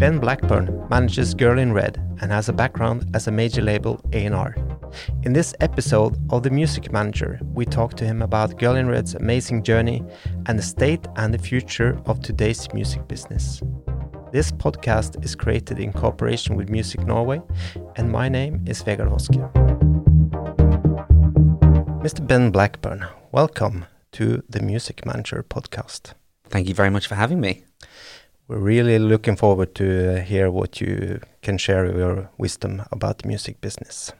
Ben Blackburn manages Girl in Red and has a background as a major label A&R. In this episode of The Music Manager, we talk to him about Girl in Red's amazing journey and the state and the future of today's music business. This podcast is created in cooperation with Music Norway, and my name is Vegard Voske. Mr. Ben Blackburn, welcome to the Music Manager podcast. Thank you very much for having me. We're really looking forward to uh, hear what you can share your wisdom about the music business.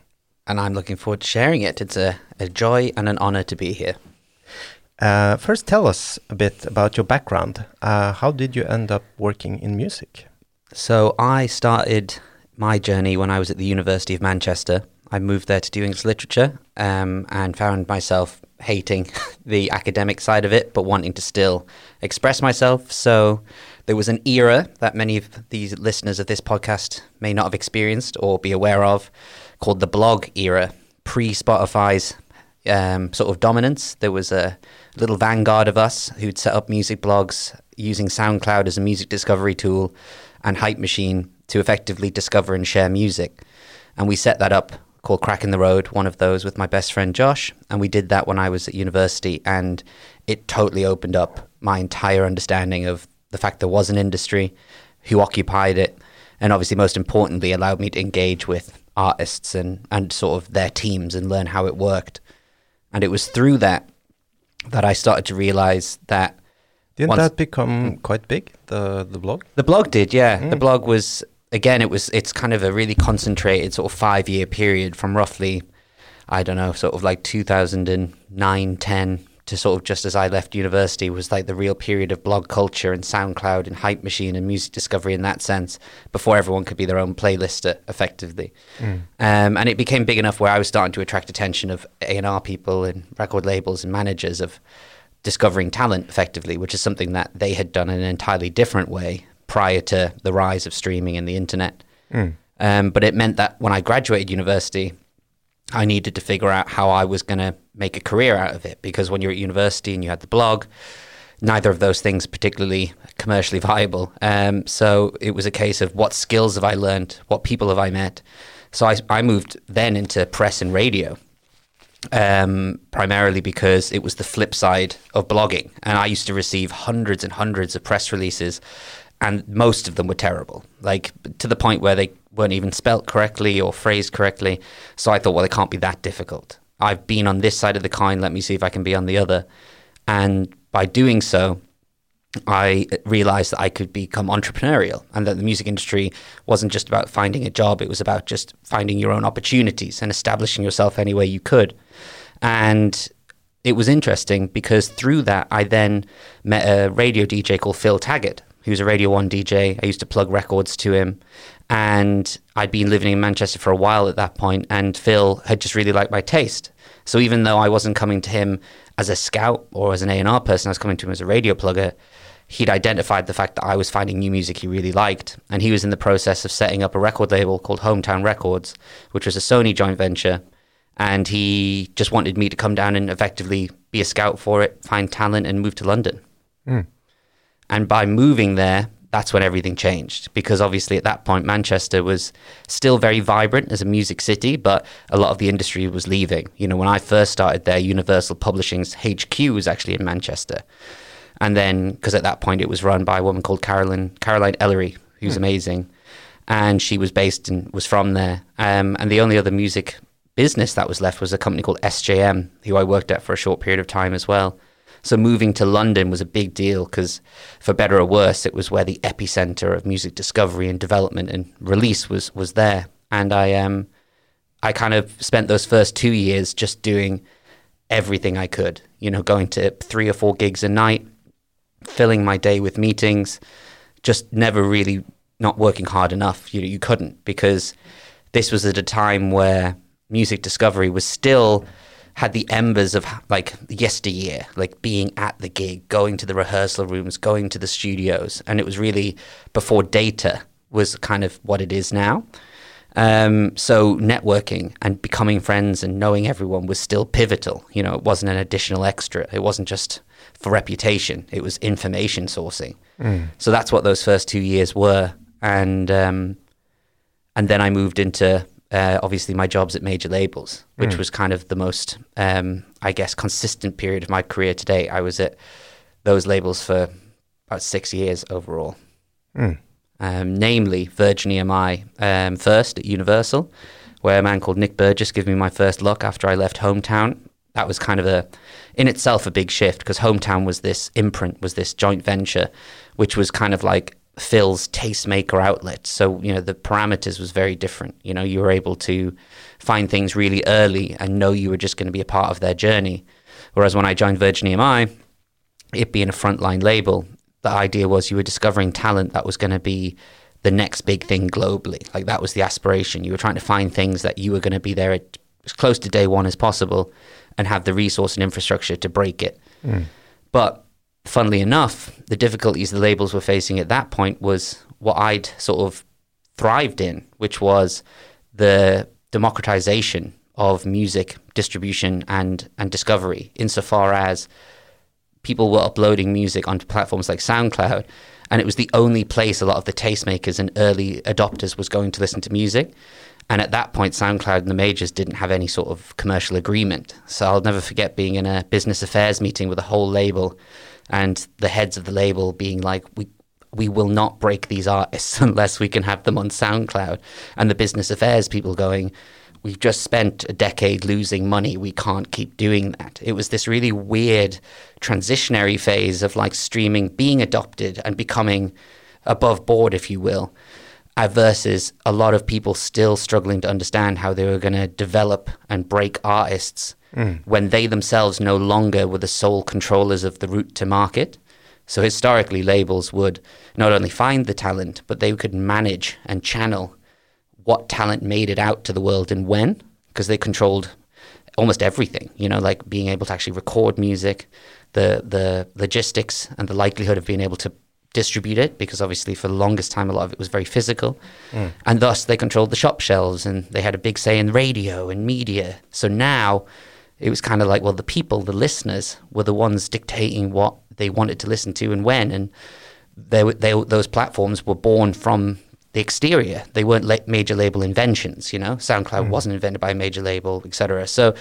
And I'm looking forward to sharing it. It's a, a joy and an honor to be here. Uh, first, tell us a bit about your background. Uh, how did you end up working in music? So, I started my journey when I was at the University of Manchester. I moved there to do English literature um, and found myself hating the academic side of it, but wanting to still express myself. So, there was an era that many of these listeners of this podcast may not have experienced or be aware of called the blog era, pre Spotify's um, sort of dominance. There was a little vanguard of us who'd set up music blogs using SoundCloud as a music discovery tool and Hype Machine to effectively discover and share music. And we set that up called Crack in the Road, one of those with my best friend Josh. And we did that when I was at university, and it totally opened up my entire understanding of the fact there was an industry, who occupied it, and obviously, most importantly, allowed me to engage with artists and, and sort of their teams and learn how it worked. And it was through that that I started to realize that. Didn't that become quite big, the, the blog? The blog did, yeah. Mm. The blog was, again, it was, it's kind of a really concentrated sort of five year period from roughly, I don't know, sort of like 2009, 10 to sort of just as I left university was like the real period of blog culture and SoundCloud and Hype Machine and music discovery in that sense before everyone could be their own playlister effectively. Mm. Um, and it became big enough where I was starting to attract attention of A&R people and record labels and managers of discovering talent effectively, which is something that they had done in an entirely different way prior to the rise of streaming and the internet. Mm. Um, but it meant that when I graduated university, I needed to figure out how I was going to make a career out of it because when you're at university and you had the blog, neither of those things particularly commercially viable. Um, so it was a case of what skills have I learned, what people have I met. So I, I moved then into press and radio, um, primarily because it was the flip side of blogging, and I used to receive hundreds and hundreds of press releases, and most of them were terrible, like to the point where they weren't even spelt correctly or phrased correctly. So I thought, well, it can't be that difficult. I've been on this side of the coin. Let me see if I can be on the other. And by doing so, I realized that I could become entrepreneurial and that the music industry wasn't just about finding a job, it was about just finding your own opportunities and establishing yourself any way you could. And it was interesting because through that, I then met a radio DJ called Phil Taggart, who's a Radio 1 DJ. I used to plug records to him. And I'd been living in Manchester for a while at that point, and Phil had just really liked my taste. So even though I wasn't coming to him as a scout or as an A&R person, I was coming to him as a radio plugger, he'd identified the fact that I was finding new music he really liked. And he was in the process of setting up a record label called Hometown Records, which was a Sony joint venture. And he just wanted me to come down and effectively be a scout for it, find talent, and move to London. Mm. And by moving there, that's when everything changed because obviously at that point Manchester was still very vibrant as a music city, but a lot of the industry was leaving. You know, when I first started there, Universal Publishing's HQ was actually in Manchester, and then because at that point it was run by a woman called Caroline Caroline Elleray, who's hmm. amazing, and she was based and was from there. Um, and the only other music business that was left was a company called SJM, who I worked at for a short period of time as well. So moving to London was a big deal because, for better or worse, it was where the epicenter of music discovery and development and release was was there. And I um, I kind of spent those first two years just doing everything I could. You know, going to three or four gigs a night, filling my day with meetings, just never really not working hard enough. You know, you couldn't because this was at a time where music discovery was still had the embers of like yesteryear, like being at the gig, going to the rehearsal rooms, going to the studios, and it was really before data was kind of what it is now. Um, so networking and becoming friends and knowing everyone was still pivotal. You know, it wasn't an additional extra. It wasn't just for reputation. It was information sourcing. So that's what those first two years were, and um, and then I moved into uh, obviously my jobs at major labels, which was kind of the most, um, I guess, consistent period of my career to date. I was at those labels for about six years overall. Um, namely, Virgin EMI um, first at Universal, where a man called Nick Burgess gave me my first look after I left Hometown. That was kind of a, in itself, a big shift because Hometown was this imprint, was this joint venture, which was kind of like Phil's tastemaker outlet. So, you know, the parameters was very different. You know, you were able to find things really early and know you were just going to be a part of their journey. Whereas when I joined Virgin EMI, it being a frontline label, the idea was you were discovering talent that was going to be the next big thing globally. Like that was the aspiration. You were trying to find things that you were going to be there at, as close to day one as possible and have the resource and infrastructure to break it. Mm. But funnily enough, the difficulties the labels were facing at that point was what I'd sort of thrived in, which was the democratization of music distribution and, and discovery, insofar as people were uploading music onto platforms like SoundCloud, and it was the only place a lot of the tastemakers and early adopters was going to listen to music. And at that point, SoundCloud and the majors didn't have any sort of commercial agreement. So I'll never forget being in a business affairs meeting with a whole label, and the heads of the label being like, "We we will not break these artists unless we can have them on SoundCloud," and the business affairs people going. We've just spent a decade losing money. We can't keep doing that. It was this really weird transitionary phase of like streaming being adopted and becoming above board, if you will, uh, versus a lot of people still struggling to understand how they were going to develop and break artists when they themselves no longer were the sole controllers of the route to market. So historically, labels would not only find the talent, but they could manage and channel what talent made it out to the world and when, because they controlled almost everything. You know, like being able to actually record music, the the logistics and the likelihood of being able to distribute it, because obviously for the longest time a lot of it was very physical, mm. and thus they controlled the shop shelves and they had a big say in radio and media. So now it was kind of like, well, the people, the listeners, were the ones dictating what they wanted to listen to and when, and they, they those platforms were born from the exterior. They weren't la- major label inventions. You know, SoundCloud mm. wasn't invented by a major label, etc. So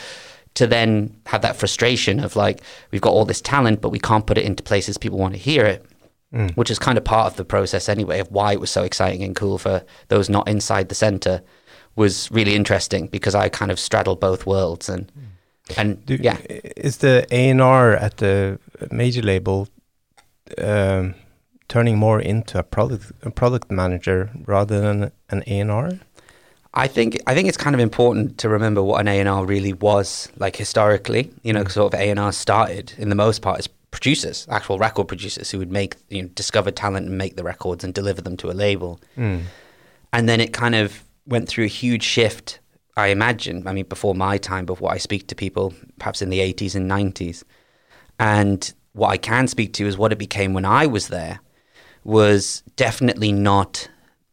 to then have that frustration of like we've got all this talent, but we can't put it into places people want to hear it. Mm. Which is kind of part of the process anyway of why it was so exciting and cool for those not inside the center was really interesting because I kind of straddled both worlds and mm. And Do, yeah Is the A&R at the major label um, turning more into a product a product manager rather than an A&R? I think I think it's kind of important to remember what an A and R really was like historically. You know, sort of A and R started in the most part as producers, actual record producers who would make you know discover talent and make the records and deliver them to a label. And then it kind of went through a huge shift. I imagine. I mean, before my time, before I speak to people, perhaps in the eighties and nineties, and what I can speak to is what it became when I was there was definitely not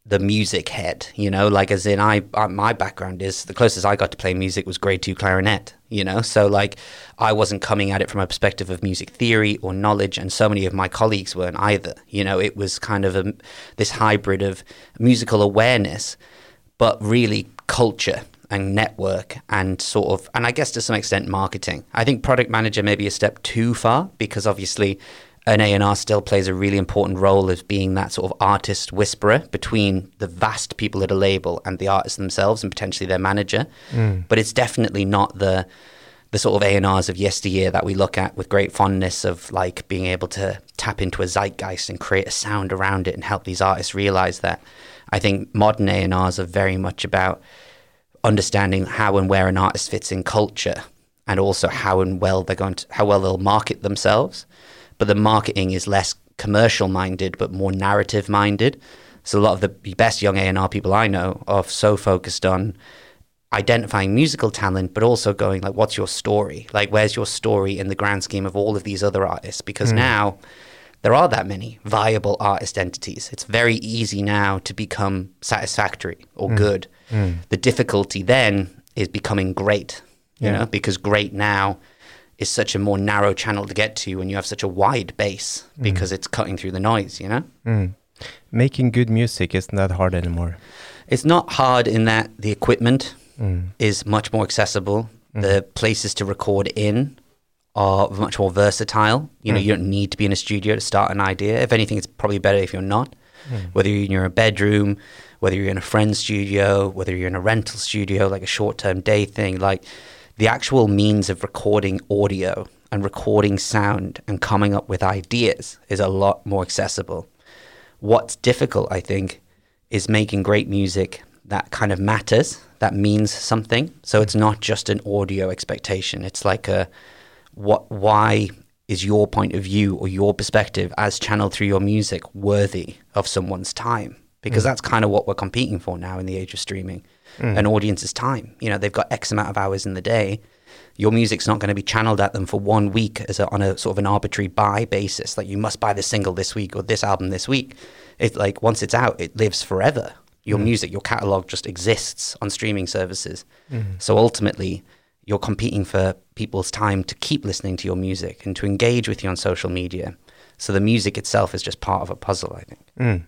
the music head, you know, like as in I, I my background is the closest I got to play music was grade 2 clarinet, you know. So like I wasn't coming at it from a perspective of music theory or knowledge and so many of my colleagues weren't either. You know, it was kind of a, this hybrid of musical awareness but really culture and network and sort of and I guess to some extent marketing. I think product manager may be a step too far because obviously an A&R still plays a really important role as being that sort of artist whisperer between the vast people at a label and the artists themselves and potentially their manager. Mm. But it's definitely not the the sort of A&Rs of yesteryear that we look at with great fondness of like being able to tap into a zeitgeist and create a sound around it and help these artists realize that. I think modern A&Rs are very much about understanding how and where an artist fits in culture and also how and well they're going to how well they'll market themselves. But the marketing is less commercial minded but more narrative minded. So a lot of the best young A&R people I know are so focused on identifying musical talent but also going like what's your story? Like where's your story in the grand scheme of all of these other artists? Because hmm. now there are that many viable artist entities. It's very easy now to become satisfactory or hmm. good. The difficulty then is becoming great, you Yeah. know, because great now is such a more narrow channel to get to when you have such a wide base because it's cutting through the noise, you know? Mm. Making good music isn't that hard anymore. It's not hard in that the equipment Mm. is much more accessible. The places to record in are much more versatile. You know, Mm. you don't need to be in a studio to start an idea. If anything, it's probably better if you're not. Mm. Whether you're in your bedroom, whether you're in a friend's studio, whether you're in a rental studio, like a short term day thing, like the actual means of recording audio and recording sound and coming up with ideas is a lot more accessible. What's difficult, I think, is making great music that kind of matters, that means something. So it's not just an audio expectation. It's like a what why is your point of view or your perspective as channeled through your music worthy of someone's time? Because mm. that's kind of what we're competing for now in the age of streaming. Mm. An audience's time. You know, they've got X amount of hours in the day. Your music's not going to be channeled at them for one week as a, on a sort of an arbitrary buy basis. Like you must buy this single this week or this album this week. It's like once it's out, it lives forever. Your mm. music, your catalog just exists on streaming services. So ultimately, you're competing for people's time to keep listening to your music and to engage with you on social media. So the music itself is just part of a puzzle, I think. Mm.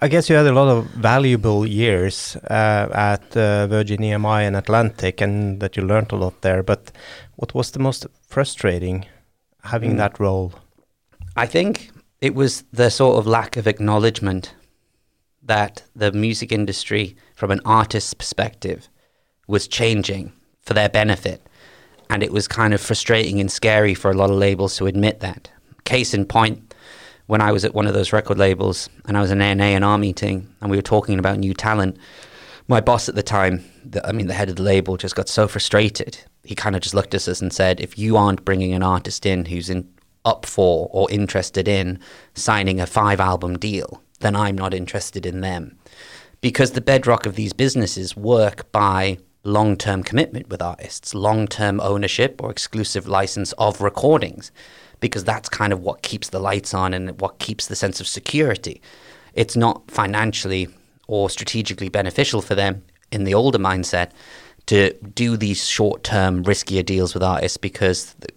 I guess you had a lot of valuable years uh, at uh, Virgin EMI and Atlantic, and that you learned a lot there. But what was the most frustrating having Mm. that role? I think it was the sort of lack of acknowledgement that the music industry, from an artist's perspective, was changing for their benefit. And it was kind of frustrating and scary for a lot of labels to admit that. Case in point, when I was at one of those record labels and I was in an A&R meeting and we were talking about new talent, my boss at the time, the, I mean, the head of the label, just got so frustrated. He kind of just looked at us and said, if you aren't bringing an artist in who's in, up for or interested in signing a five album deal, then I'm not interested in them. Because the bedrock of these businesses work by long term commitment with artists, long term ownership or exclusive license of recordings, because that's kind of what keeps the lights on and what keeps the sense of security. It's not financially or strategically beneficial for them in the older mindset to do these short term, riskier deals with artists because the,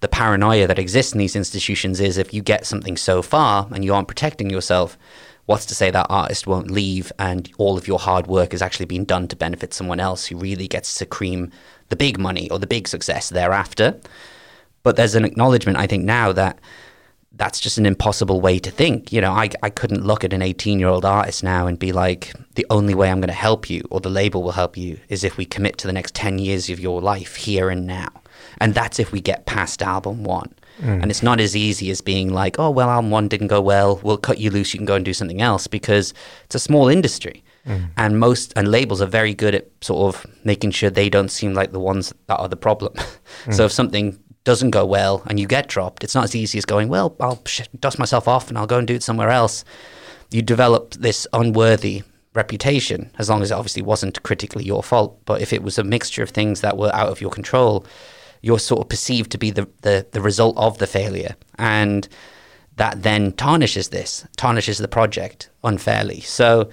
the paranoia that exists in these institutions is if you get something so far and you aren't protecting yourself, what's to say that artist won't leave and all of your hard work is actually being done to benefit someone else who really gets to cream the big money or the big success thereafter? But there's an acknowledgement, I think, now that that's just an impossible way to think. You know, I, I couldn't look at an 18 year old artist now and be like, the only way I'm going to help you or the label will help you is if we commit to the next 10 years of your life here and now. And that's if we get past album one. Mm. And it's not as easy as being like, oh, well, album one didn't go well. We'll cut you loose. You can go and do something else because it's a small industry. Mm. And most and labels are very good at sort of making sure they don't seem like the ones that are the problem. so mm. if something doesn't go well and you get dropped, it's not as easy as going, well, I'll sh- dust myself off and I'll go and do it somewhere else. You develop this unworthy reputation, as long as it obviously wasn't critically your fault. But if it was a mixture of things that were out of your control, you're sort of perceived to be the, the, the result of the failure. And that then tarnishes this, tarnishes the project unfairly. So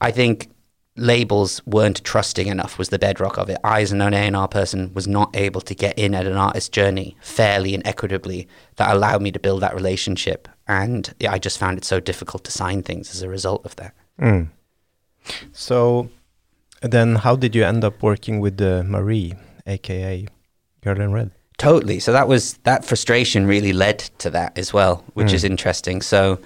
I think labels weren't trusting enough was the bedrock of it. I, as an A&R person, was not able to get in at an artist's journey fairly and equitably that allowed me to build that relationship. And I just found it so difficult to sign things as a result of that. Mm. So then, how did you end up working with uh, Marie, aka In Red? Totally. So that was that frustration really led to that as well, which Mm. is interesting. So,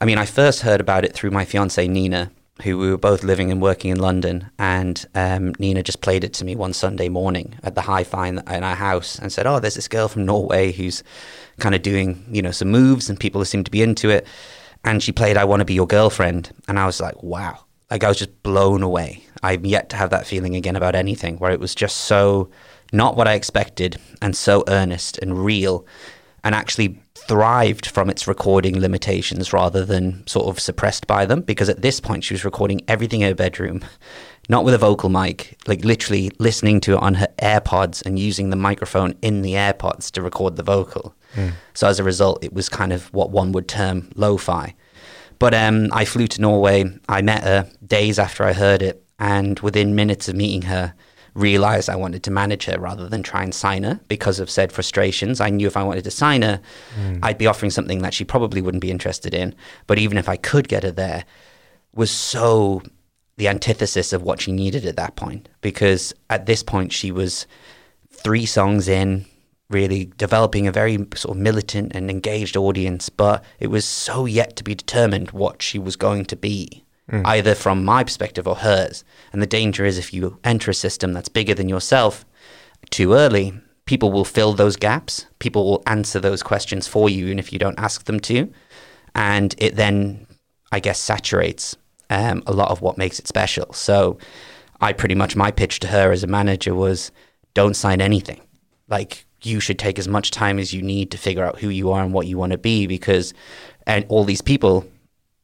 I mean, I first heard about it through my fiance Nina, who we were both living and working in London, and um, Nina just played it to me one Sunday morning at the hi-fi in, in our house and said, "Oh, there's this girl from Norway who's kind of doing you know some moves, and people seem to be into it." And she played "I Want to Be Your Girlfriend," and I was like, "Wow!" Like I was just blown away. I've yet to have that feeling again about anything, where it was just so not what I expected and so earnest and real and actually thrived from its recording limitations rather than sort of suppressed by them. Because at this point she was recording everything in her bedroom not with a vocal mic like literally listening to it on her AirPods and using the microphone in the AirPods to record the vocal. So as a result it was kind of what one would term lo-fi. But um, I flew to Norway. I met her days after I heard it and within minutes of meeting her realized I wanted to manage her rather than try and sign her because of said frustrations. I knew if I wanted to sign her, mm. I'd be offering something that she probably wouldn't be interested in. But even if I could get her there, was so the antithesis of what she needed at that point because at this point she was three songs in really developing a very sort of militant and engaged audience but it was so yet to be determined what she was going to be mm. either from my perspective or hers and the danger is if you enter a system that's bigger than yourself too early people will fill those gaps people will answer those questions for you even if you don't ask them to and it then i guess saturates um, a lot of what makes it special. So I pretty much my pitch to her as a manager was don't sign anything. Like you should take as much time as you need to figure out who you are and what you want to be because and all these people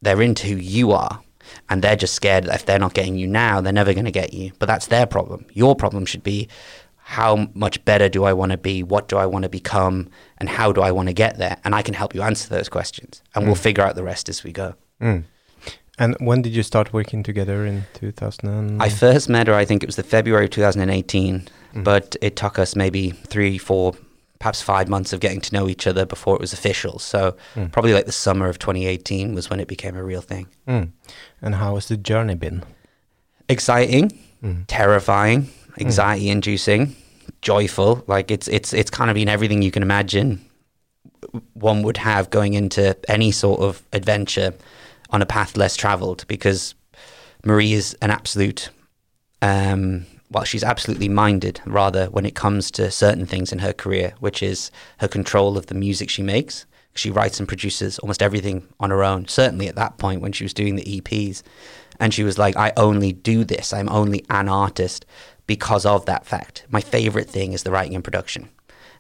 they're into who you are and they're just scared that if they're not getting you now they're never going to get you but that's their problem your problem should be how much better do i want to be what do i want to become and how do i want to get there and i can help you answer those questions and mm. we'll figure out the rest as we go mm. And when did you start working together in 2000? I first met her, I think it was the February of 2018, mm. but it took us maybe three, four, perhaps five months of getting to know each other before it was official. So mm. probably like the summer of 2018 was when it became a real thing. Mm. And how has the journey been? Exciting, hmm. terrifying, hmm. anxiety inducing, joyful. Like it's it's it's kind of been everything you can imagine one would have going into any sort of adventure on a path less traveled because Marie is an absolute, um, well, she's absolutely minded rather when it comes to certain things in her career, which is her control of the music she makes. She writes and produces almost everything on her own, certainly at that point when she was doing the EPs. And she was like, I only do this. I'm only an artist because of that fact. My favorite thing is the writing and production.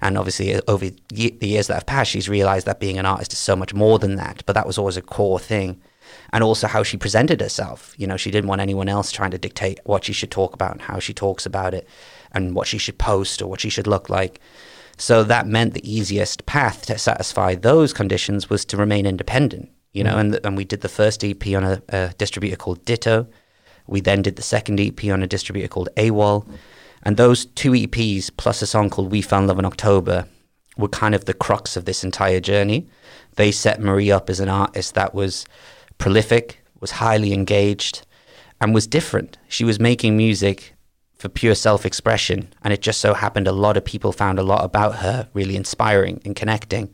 And obviously, uh, over the years that have passed, she's realized that being an artist is so much more than that. But that was always a core thing and also how she presented herself. You know, she didn't want anyone else trying to dictate what she should talk about and how she talks about it and what she should post or what she should look like. So that meant the easiest path to satisfy those conditions was to remain independent, you know, mm. and, and we did the first EP on a, a, distributor called Ditto. We then did the second EP on a distributor called AWAL. And those two EPs plus a song called We Found Love in October were kind of the crux of this entire journey. They set Marie up as an artist that was prolific, was highly engaged, and was different. She was making music for pure self expression, and it just so happened a lot of people found a lot about her really inspiring and connecting.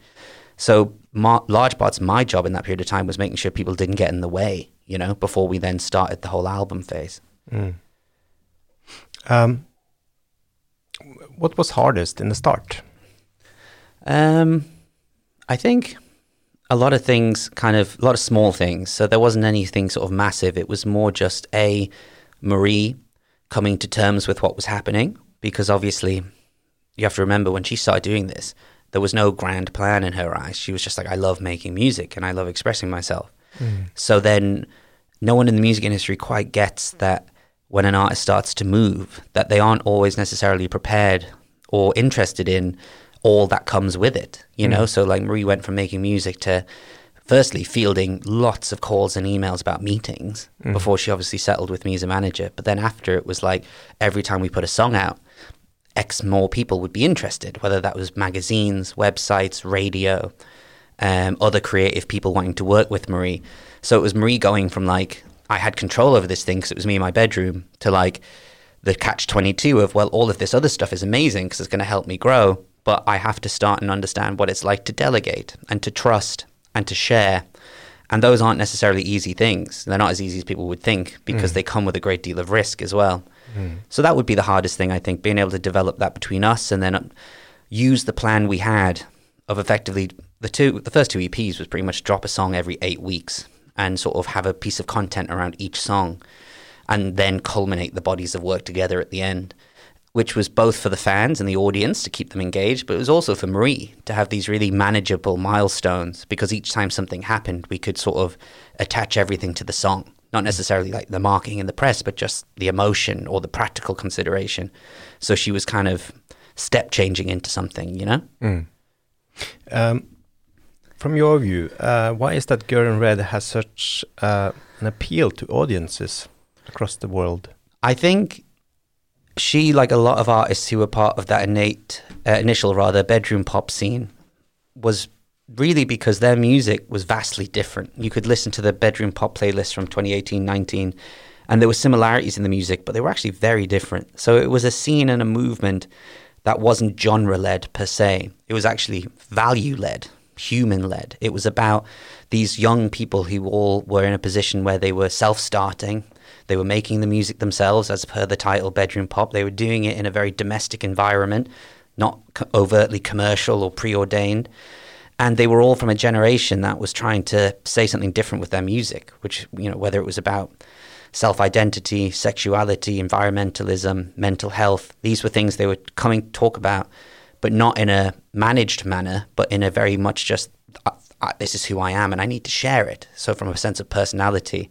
So, my, large parts of my job in that period of time was making sure people didn't get in the way, you know, before we then started the whole album phase. Mm. Um, what was hardest in the start? Um, I think a lot of things, kind of a lot of small things. So there wasn't anything sort of massive. It was more just a Marie coming to terms with what was happening because obviously you have to remember when she started doing this, there was no grand plan in her eyes. She was just like, I love making music and I love expressing myself. Mm. So then no one in the music industry quite gets that when an artist starts to move, that they aren't always necessarily prepared or interested in all that comes with it, you mm. know? So, like, Marie went from making music to firstly fielding lots of calls and emails about meetings mm. before she obviously settled with me as a manager. But then after, it was like every time we put a song out, X more people would be interested, whether that was magazines, websites, radio, um, other creative people wanting to work with Marie. So it was Marie going from like, I had control over this thing because it was me in my bedroom to like the catch 22 of, well, all of this other stuff is amazing because it's going to help me grow but I have to start and understand what it's like to delegate and to trust and to share. And those aren't necessarily easy things. They're not as easy as people would think because mm. they come with a great deal of risk as well. Mm. So that would be the hardest thing, I think, being able to develop that between us and then uh, use the plan we had of effectively the two the first two EPs was pretty much drop a song every 8 weeks and sort of have a piece of content around each song and then culminate the bodies of work together at the end which was both for the fans and the audience to keep them engaged, but it was also for Marie to have these really manageable milestones because each time something happened, we could sort of attach everything to the song. Not necessarily like the marketing in the press, but just the emotion or the practical consideration. So she was kind of step changing into something, you know? Mm. Um, from your view, uh, why is that Girl in Red has such uh, an appeal to audiences across the world? I think she, like a lot of artists who were part of that innate, uh, initial rather, bedroom pop scene, was really because their music was vastly different. You could listen to the bedroom pop playlist from 2018 19, and there were similarities in the music, but they were actually very different. So it was a scene and a movement that wasn't genre led per se, it was actually value led, human led. It was about these young people who all were in a position where they were self starting. They were making the music themselves, as per the title Bedroom Pop. They were doing it in a very domestic environment, not overtly commercial or preordained and they were all from a generation that was trying to say something different with their music which you know whether it was about self-identity sexuality environmentalism mental health these were things they were coming to talk about but not in a managed manner but in a very much just this is who I am and I need to share it so from a sense of personality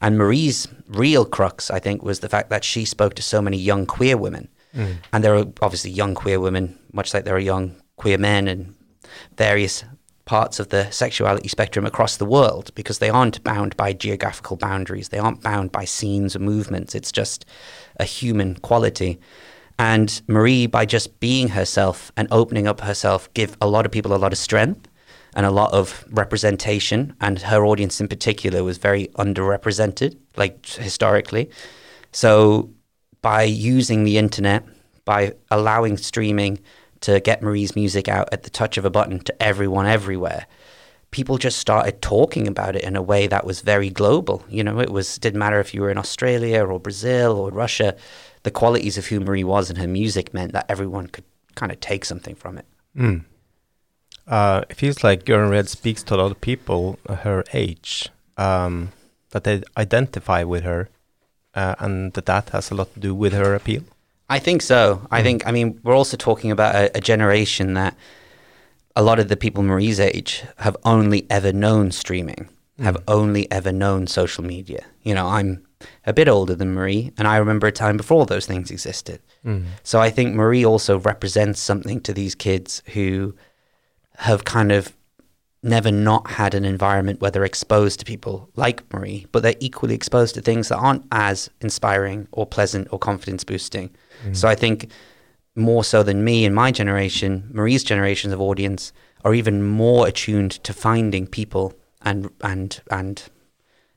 and Marie's real crux I think was the fact that she spoke to so many young queer women mm. and there are obviously young queer women much like there are young queer men and various parts of the sexuality spectrum across the world because they aren't bound by geographical boundaries. They aren't bound by scenes or movements. It's just a human quality. And Marie, by just being herself and opening up herself, give a lot of people a lot of strength and a lot of representation. And her audience in particular was very underrepresented, like historically. So by using the internet, by allowing streaming, to get Marie's music out at the touch of a button to everyone everywhere, people just started talking about it in a way that was very global. You know, it was didn't matter if you were in Australia or Brazil or Russia. The qualities of who Marie was and her music meant that everyone could kind of take something from it. Mm. Uh, it feels like Girl in Red speaks to a lot of people her age, um, that they identify with her, uh, and that that has a lot to do with her appeal. I think so. I hmm. think, I mean, we're also talking about a, a, generation that a lot of the people Marie's age have only ever known streaming, mm. have only ever known social media. You know, I'm a bit older than Marie, and I remember a time before those things existed. Mm. So I think Marie also represents something to these kids who have kind of never not had an environment where they're exposed to people like Marie, but they're equally exposed to things that aren't as inspiring or pleasant or confidence boosting. Mm. So I think more so than me and my generation, Marie's generations of audience are even more attuned to finding people and and and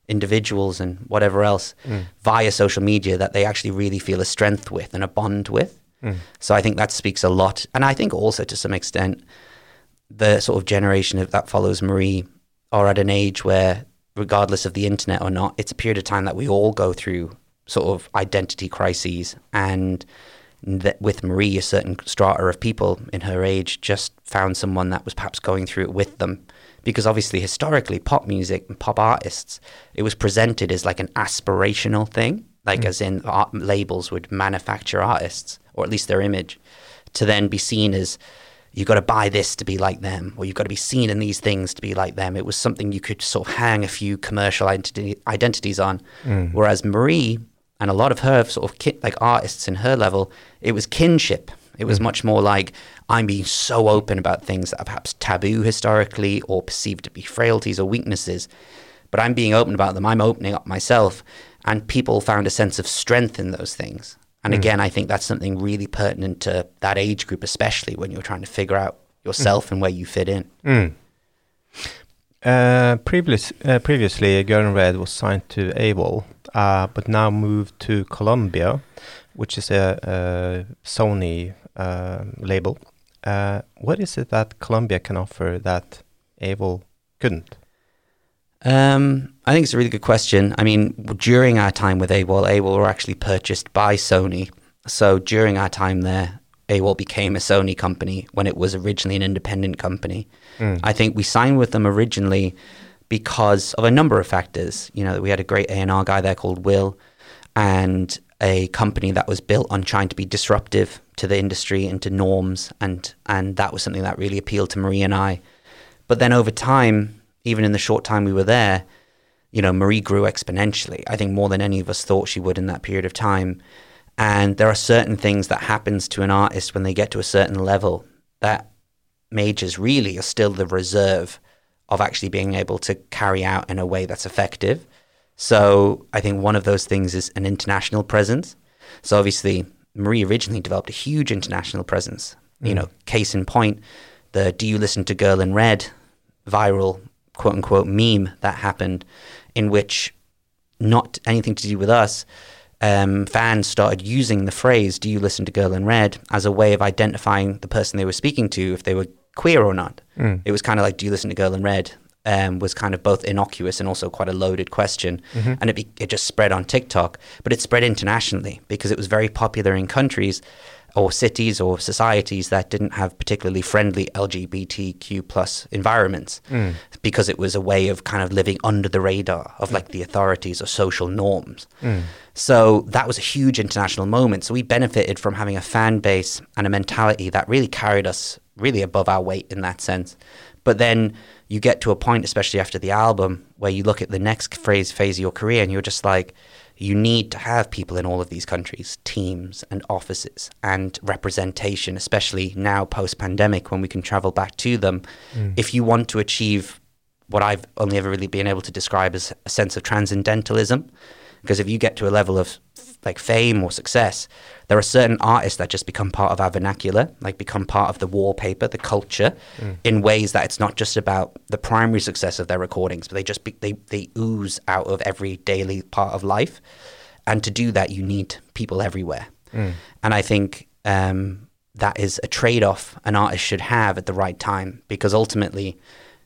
individuals and whatever else mm. via social media that they actually really feel a strength with and a bond with. Mm. So I think that speaks a lot, and I think also to some extent the sort of generation of, that follows Marie are at an age where, regardless of the internet or not, it's a period of time that we all go through sort of identity crises. And that with Marie, a certain strata of people in her age just found someone that was perhaps going through it with them. Because obviously, historically, pop music and pop artists, it was presented as like an aspirational thing, like mm. as in art labels would manufacture artists, or at least their image, to then be seen as you've got to buy this to be like them, or you've got to be seen in these things to be like them. It was something you could sort of hang a few commercial identity, identities on. Mm. Whereas Marie and a lot of her sort of kin, like artists in her level, it was kinship. It was mm. much more like I'm being so open about things that are perhaps taboo historically or perceived to be frailties or weaknesses, but I'm being open about them. I'm opening up myself, and people found a sense of strength in those things. And mm. again, I think that's something really pertinent to that age group, especially when you're trying to figure out yourself mm. and where you fit in. Mm. Uh, previous, uh, previously, Girl in Red was signed to AWAL, uh, but now moved to Columbia, which is a, a Sony uh, label. Uh, what is it that Columbia can offer that AWAL couldn't? Um, I think it's a really good question. I mean, during our time with AWAL, AWAL were actually purchased by Sony. So during our time there, AWAL became a Sony company when it was originally an independent company. Mm. I think we signed with them originally because of a number of factors. You know, we had a great A&R guy there called Will and a company that was built on trying to be disruptive to the industry and to norms and and that was something that really appealed to Marie and I. But then over time, even in the short time we were there, you know, Marie grew exponentially. I think more than any of us thought she would in that period of time. And there are certain things that happens to an artist when they get to a certain level that majors really are still the reserve of actually being able to carry out in a way that's effective. So I think one of those things is an international presence. So obviously, Marie originally developed a huge international presence. Mm. You know, case in point, the "Do you listen to Girl in Red" viral quote unquote meme that happened, in which not anything to do with us. Um, fans started using the phrase "Do you listen to Girl in Red" as a way of identifying the person they were speaking to if they were queer or not. Mm. It was kind of like "Do you listen to Girl in Red?" Um, was kind of both innocuous and also quite a loaded question, mm-hmm. and it be, it just spread on TikTok, but it spread internationally because it was very popular in countries or cities or societies that didn't have particularly friendly LGBTQ plus environments mm. because it was a way of kind of living under the radar of like the authorities or social norms. Mm. So that was a huge international moment. So we benefited from having a fan base and a mentality that really carried us really above our weight in that sense. But then you get to a point, especially after the album, where you look at the next phase phase of your career and you're just like, you need to have people in all of these countries, teams and offices and representation, especially now post pandemic when we can travel back to them. Mm. If you want to achieve what I've only ever really been able to describe as a sense of transcendentalism, because if you get to a level of like fame or success, there are certain artists that just become part of our vernacular, like become part of the wallpaper, the culture, mm. in ways that it's not just about the primary success of their recordings, but they just be, they they ooze out of every daily part of life. And to do that, you need people everywhere. Mm. And I think um, that is a trade off an artist should have at the right time, because ultimately,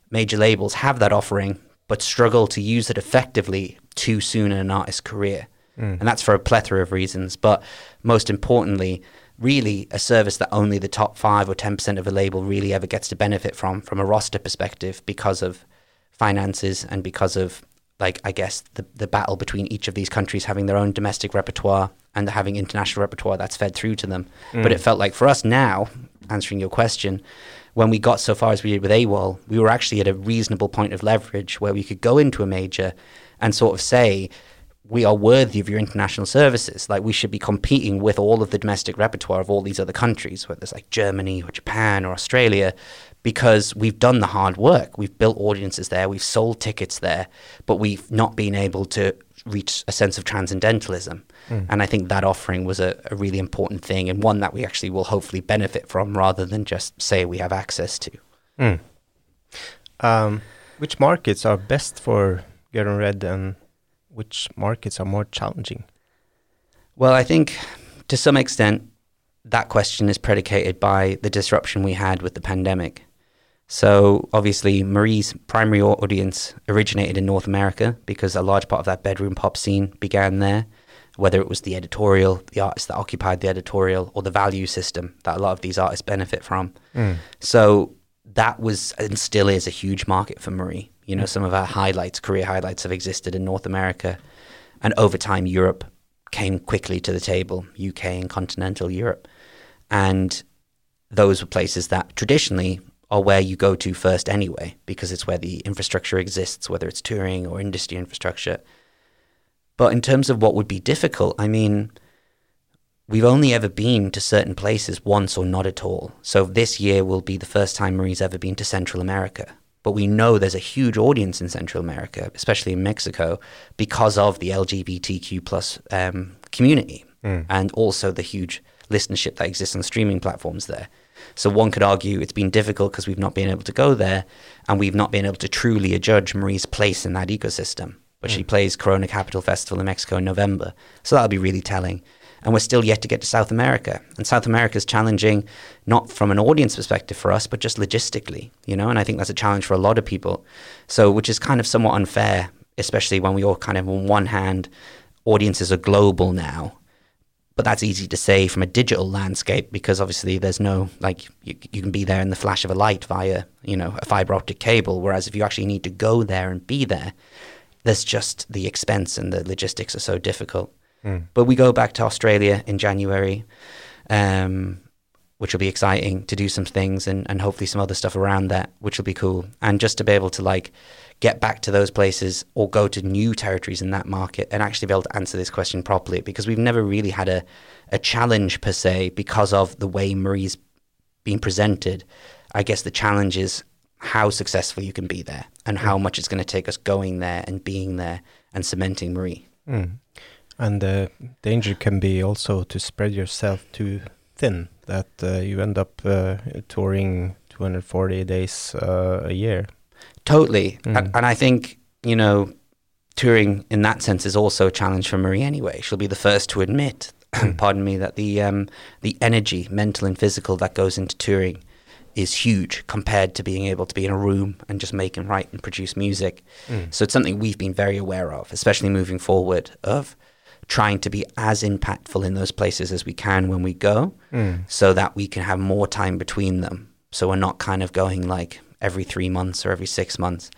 major labels have that offering, but struggle to use it effectively too soon in an artist's career. Mm. And that's for a plethora of reasons. But most importantly, really a service that only the top five or 10% of a label really ever gets to benefit from, from a roster perspective, because of finances and because of, like, I guess, the, the battle between each of these countries having their own domestic repertoire and having international repertoire that's fed through to them. Mm. But it felt like for us now, answering your question, when we got so far as we did with AWAL, we were actually at a reasonable point of leverage where we could go into a major and sort of say, we are worthy of your international services. Like we should be competing with all of the domestic repertoire of all these other countries, whether it's like Germany or Japan or Australia, because we've done the hard work. We've built audiences there, we've sold tickets there, but we've not been able to reach a sense of transcendentalism. Mm. And I think that offering was a, a, really important thing and one that we actually will hopefully benefit from rather than just say we have access to. Mm. Um, which markets are best for in Red and which markets are more challenging? Well, I think to some extent that question is predicated by the disruption we had with the pandemic. So, obviously, Marie's primary audience originated in North America because a large part of that bedroom pop scene began there, whether it was the editorial, the artists that occupied the editorial, or the value system that a lot of these artists benefit from. Mm. So, that was and still is a huge market for Marie. You know, some of our highlights, career highlights, have existed in North America, and over time, Europe came quickly to the table. UK and continental Europe, and those were places that traditionally are where you go to first anyway, because it's where the infrastructure exists, whether it's touring or industry infrastructure. But in terms of what would be difficult, I mean, we've only ever been to certain places once or not at all. So this year will be the first time Marie's ever been to Central America but we know there's a huge audience in Central America, especially in Mexico, because of the LGBTQ plus um, community mm. and also the huge listenership that exists on streaming platforms there. So one could argue it's been difficult because we've not been able to go there, and we've not been able to truly adjudge Marie's place in that ecosystem. But mm. she plays Corona Capital Festival in Mexico in November, so that'll be really telling and we're still yet to get to South America. And South America is challenging, not from an audience perspective for us, but just logistically, you know. And I think that's a challenge for a lot of people. So, which is kind of somewhat unfair, especially when we all kind of, on one hand, audiences are global now. But that's easy to say from a digital landscape because obviously there's no like you, you can be there in the flash of a light via you know a fiber optic cable. Whereas if you actually need to go there and be there, there's just the expense and the logistics are so difficult. Mm. But we go back to Australia in January, um, which will be exciting to do some things and, and hopefully some other stuff around that, which will be cool. And just to be able to like get back to those places or go to new territories in that market and actually be able to answer this question properly because we've never really had a, a challenge per se because of the way Marie's been presented. I guess the challenge is how successful you can be there and how much it's going to take us going there and being there and cementing Marie. Mm. And the danger can be also to spread yourself too thin, that uh, you end up uh, touring 240 days uh, a year. Totally. Mm. And, and I think, you know, touring in that sense is also a challenge for Marie anyway. She'll be the first to admit, mm. pardon me, that the um, the energy, mental and physical, that goes into touring is huge compared to being able to be in a room and just make and write and produce music. Mm. So it's something we've been very aware of, especially moving forward, of trying to be as impactful in those places as we can when we go mm. so that we can have more time between them. So we're not kind of going like every three months or every six months.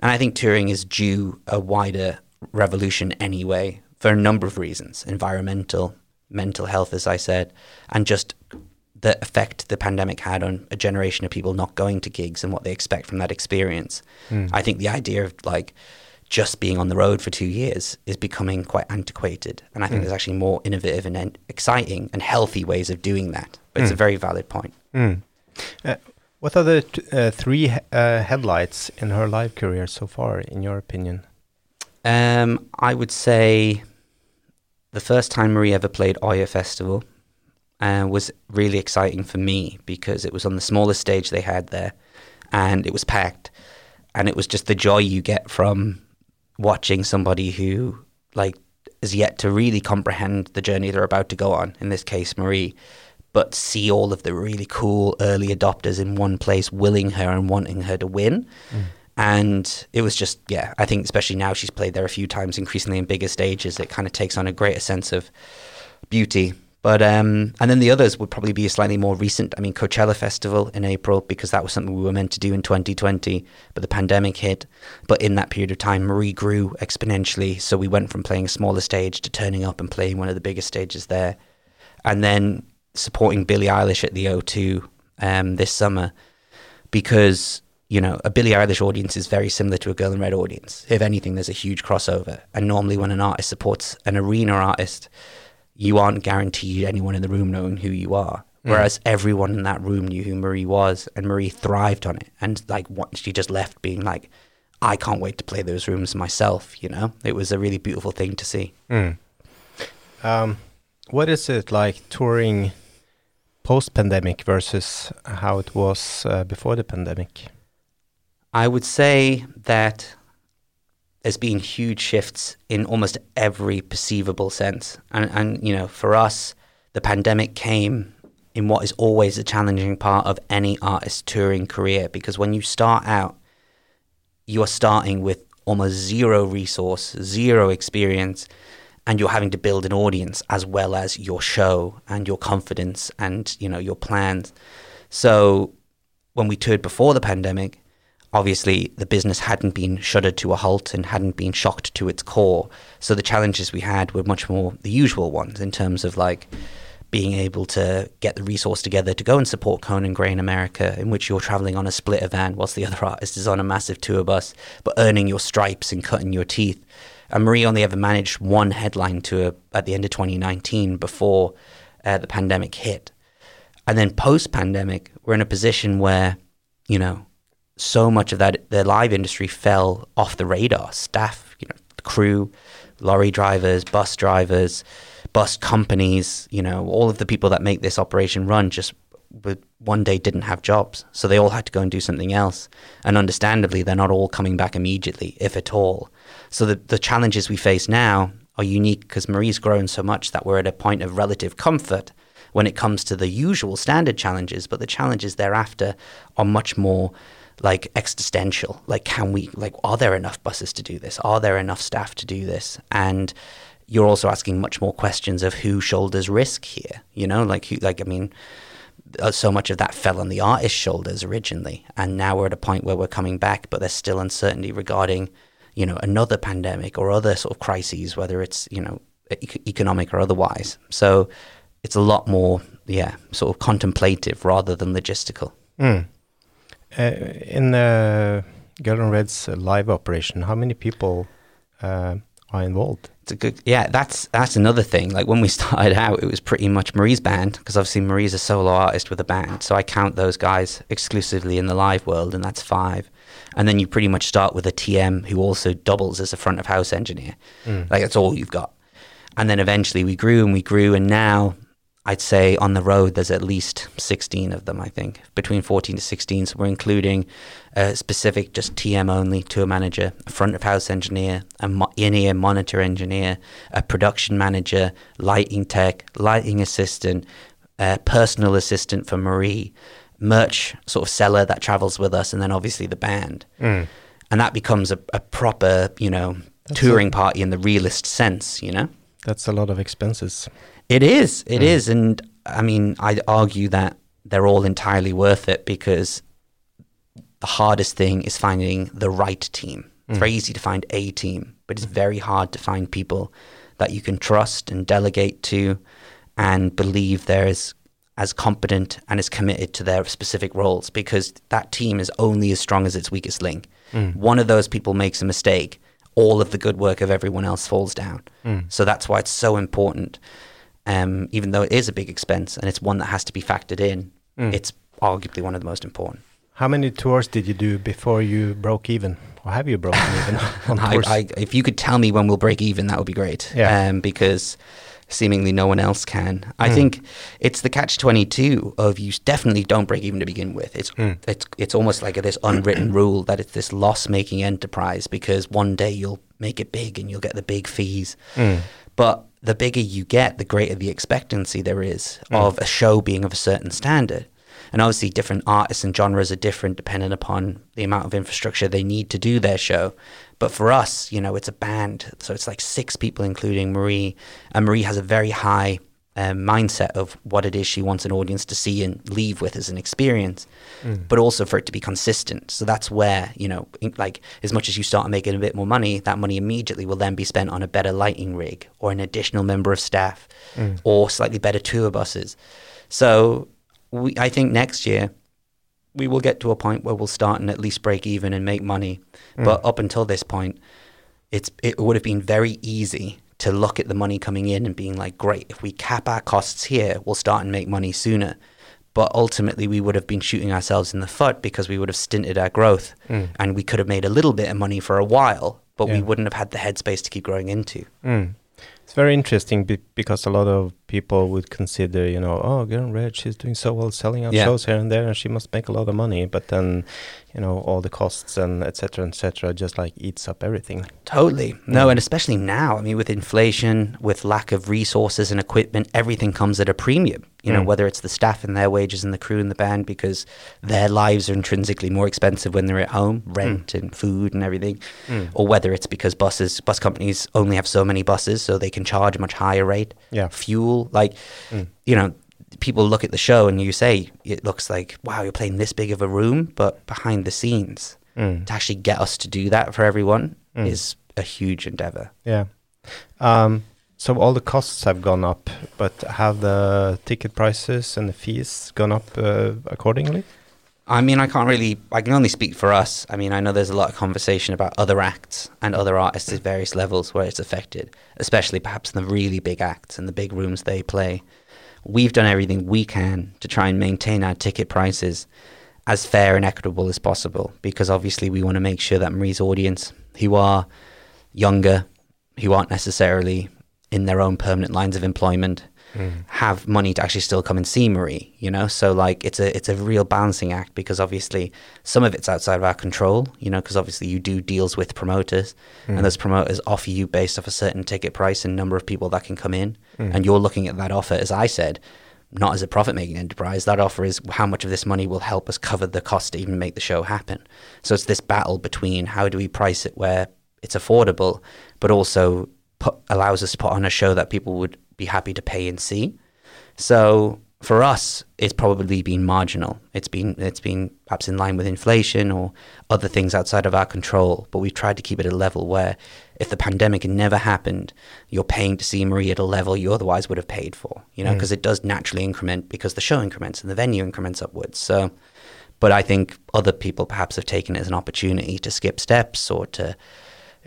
And I think touring is due a wider revolution anyway for a number of reasons environmental, mental health, as I said, and just the effect the pandemic had on a generation of people not going to gigs and what they expect from that experience. Mm. I think the idea of like just being on the road for two years is becoming quite antiquated. And I think mm. there's actually more innovative and en- exciting and healthy ways of doing that. But mm. it's a hmm. very valid point. Mm. Uh, what are the t- uh, three uh, headlights in her live career so far, in your opinion? Um, I would say the first time Marie ever played Øya Festival uh, was really exciting for me because it was on the smallest stage they had there and it was packed. And it was just the joy you get from watching somebody who like is yet to really comprehend the journey they're about to go on. In this case, Marie, but see all of the really cool early adopters in one place, willing her and wanting her to win. Mm. And it was just, yeah, I think especially now she's played there a few times, increasingly in bigger stages, it kind of takes on a greater sense of beauty but um, and then the others would probably be a slightly more recent. I mean, Coachella Festival in April because that was something we were meant to do in 2020, but the pandemic hit. But in that period of time, Marie grew exponentially, so we went from playing a smaller stage to turning up and playing one of the biggest stages there, and then supporting Billie Eilish at the O2 um, this summer because you know, a Billie Eilish audience is very similar to a Girl in Red audience. If anything, there's a huge crossover. And normally, when an artist supports an arena artist, you aren't guaranteed anyone in the room knowing who you are. Mm. Whereas everyone in that room knew who Marie was, and Marie thrived on it. And like, what, she just left being like, I can't wait to play those rooms myself. You know, it was a really beautiful thing to see. Mm. Um, what is it like touring post pandemic versus how it was uh, before the pandemic? I would say that there's been huge shifts in almost every perceivable sense. And, and, you know, for us, the pandemic came in what is always a challenging part of any artist touring career because when you start out, you are starting with almost zero resource, zero experience, and you're having to build an audience as well as your show and your confidence and, you know, your plans. So when we toured before the pandemic, obviously the business hadn't been shuttered to a halt and hadn't been shocked to its core. So the challenges we had were much more the usual ones in terms of like being able to get the resource together to go and support Conan Gray in America, in which you're traveling on a splitter van whilst the other artist is on a massive tour bus, but earning your stripes and cutting your teeth. And Marie only ever managed one headline tour at the end of 2019 before uh, the pandemic hit. And then post pandemic, we're in a position where, you know, so much of that the live industry fell off the radar. Staff, you know, crew, lorry drivers, bus drivers, bus companies, you know, all of the people that make this operation run just one day didn't have jobs. So they all had to go and do something else. And understandably, they're not all coming back immediately, if at all. So the, the challenges we face now are unique because Marie's grown so much that we're at a point of relative comfort when it comes to the usual standard challenges, but the challenges thereafter are much more like existential. Like, can we, like, are there enough buses to do this? Are there enough staff to do this? And you're also asking much more questions of who shoulders risk here. You know, like, who, like, I mean, uh, so much of that fell on the artist's shoulders originally. And now we're at a point where we're coming back, but there's still uncertainty regarding, you know, another pandemic or other sort of crises, whether it's, you know, e- economic or otherwise. So it's a lot more, yeah, sort of contemplative rather than logistical. Mm. Uh, in uh, Girl Red's live operation, how many people uh, are involved? It's a good, yeah. That's that's another thing. Like when we started out, it was pretty much Marie's band because obviously Marie's a solo artist with a band, so I count those guys exclusively in the live world, and that's five. And then you pretty much start with a TM who also doubles as a front of house engineer. Mm. Like that's all you've got. and then eventually we grew and we grew, and now I'd say on the road there's at least 16 of them. I think between 14 to 16. So we're including a specific just TM only tour manager, a front of house engineer, a mo- in-ear monitor engineer, a production manager, lighting tech, lighting assistant, a personal assistant for Marie, merch sort of seller that travels with us, and then obviously the band. Mm. And that becomes a, a proper, you know, That's touring party in the realist sense, you know? That's a lot of expenses. It is. It Mm. is, And I mean, I'd argue that they're all entirely worth it because the hardest thing is finding the right team. It's Mm. very easy to find a team, but it's very hard to find people that you can trust and delegate to and believe they're as, as competent and as committed to their specific roles because that team is only as strong as its weakest link. Mm. One of those people makes a mistake, all of the good work of everyone else falls down. Mm. So that's why it's so important. Um, even though it is a big expense and it's one that has to be factored in, Mm. it's arguably one of the most important. How many tours did you do before you broke even? Or have you broken even on I, tours? I, if you could tell me when we'll break even, that would be great. Yeah. Um, because seemingly no one else can. I Mm. think it's the catch twenty two of you definitely don't break even to begin with. It's Mm. it's it's almost like this unwritten rule that it's this loss making enterprise because one day you'll make it big and you'll get the big fees. Mm. But the bigger you get, the greater the expectancy there is Mm. of a show being of a certain standard. And obviously, different artists and genres are different depending upon the amount of infrastructure they need to do their show. But for us, you know, it's a band, so it's like six people, including Marie. And Marie has a very high um, mindset of what it is she wants an audience to see and leave with as an experience, Mm. but also for it to be consistent. So that's where, you know, in- like as much as you start making a bit more money, that money immediately will then be spent on a better lighting rig or an additional member of staff Mm. or slightly better tour buses. So we, I think next year we will get to a point where we'll start and at least break even and make money. Mm. But up until this point, it's it would have been very easy to look at the money coming in and being like, great, if we cap our costs here, we'll start and make money sooner. But ultimately, we would have been shooting ourselves in the foot because we would have stinted our growth, Mm. and we could have made a little bit of money for a while, but we wouldn't have had the headspace to keep growing into. Mm. It's very interesting be- because a lot of people would consider, you know, oh, Girl in Red, she's doing so well selling out Yeah. shows here and there, and she must make a lot of money. But then, you know, all the costs and etc. etc. just like eats up everything. Totally. No, Mm. and especially now, I mean, with inflation, with lack of resources and equipment, everything comes at a premium. You know, Mm. whether it's the staff and their wages and the crew and the band, because their lives are intrinsically more expensive when they're at home, rent and food and everything, Mm. or whether it's because buses, bus companies only have so many buses, so they can charge a much higher rate. Yeah. Fuel, like, Mm. you know, people look at the show and you say, it looks like, wow, you're playing this big of a room, but behind the scenes, Mm. to actually get us to do that for everyone Mm. is a huge endeavor. Yeah. Um, so all the costs have gone up, but have the ticket prices and the fees gone up uh, accordingly? I mean, I can't really, I can only speak for us. I mean, I know there's a lot of conversation about other acts and other artists at various levels where it's affected, especially perhaps in the really big acts and the big rooms they play. We've done everything we can to try and maintain our ticket prices as fair and equitable as possible because obviously we want to make sure that Marie's audience, who are younger, who aren't necessarily in their own permanent lines of employment, Mm. have money to actually still come and see Marie, you know? So like it's a it's a real balancing act because obviously some of it's outside of our control, you know, because obviously you do deals with promoters Mm. and those promoters offer you based off a certain ticket price and number of people that can come in Mm. and you're looking at that offer as I said, not as a profit making enterprise. That offer is how much of this money will help us cover the cost to even make the show happen. So it's this battle between how do we price it where it's affordable, but also put, allows us to put on a show that people would be happy to pay and see. So for us, it's probably been marginal. It's been it's been perhaps in line with inflation or other things outside of our control. But we've tried to keep it at a level where, if the pandemic had never happened, you're paying to see Marie at a level you otherwise would have paid for. You know, Mm. because it does naturally increment because the show increments and the venue increments upwards. So, but I think other people perhaps have taken it as an opportunity to skip steps or to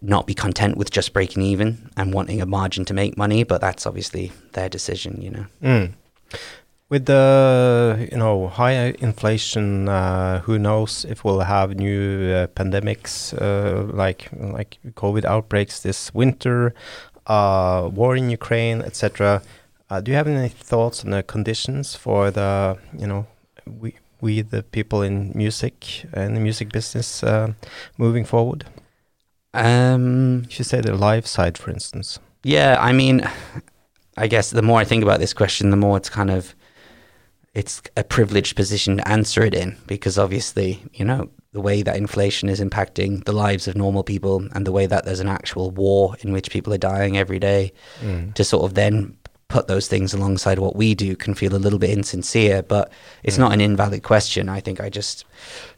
not be content with just breaking even and wanting a margin to make money. But that's obviously their decision. You know. Mm. With the you know high inflation, uh, who knows if we'll have new uh, pandemics uh, like like COVID outbreaks this winter. uh, war in Ukraine, etc. Uh, do you have any thoughts on the conditions for the you know we we the people in music and the music business uh, moving forward? Um, you should say the live side, for instance. Yeah, I mean, I guess the more I think about this question, the more it's kind of it's a privileged position to answer it in because obviously, you know, the way that inflation is impacting the lives of normal people and the way that there's an actual war in which people are dying every day mm. to sort of then put those things alongside what we do can feel a little bit insincere but it's mm. not an invalid question i think i just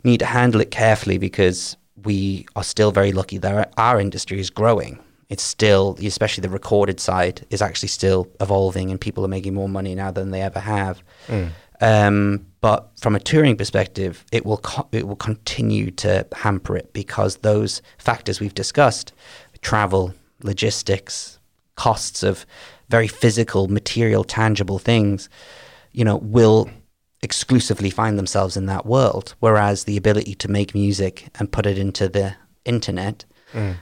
need to handle it carefully because we are still very lucky that our industry is growing it's still especially the recorded side is actually still evolving and people are making more money now than they ever have mm. Um, but from a touring perspective, it will co- it will continue to hamper it because those factors we've discussed, travel, logistics, costs of very physical, material, tangible things, you know, will exclusively find themselves in that world. Whereas the ability to make music and put it into the internet mm.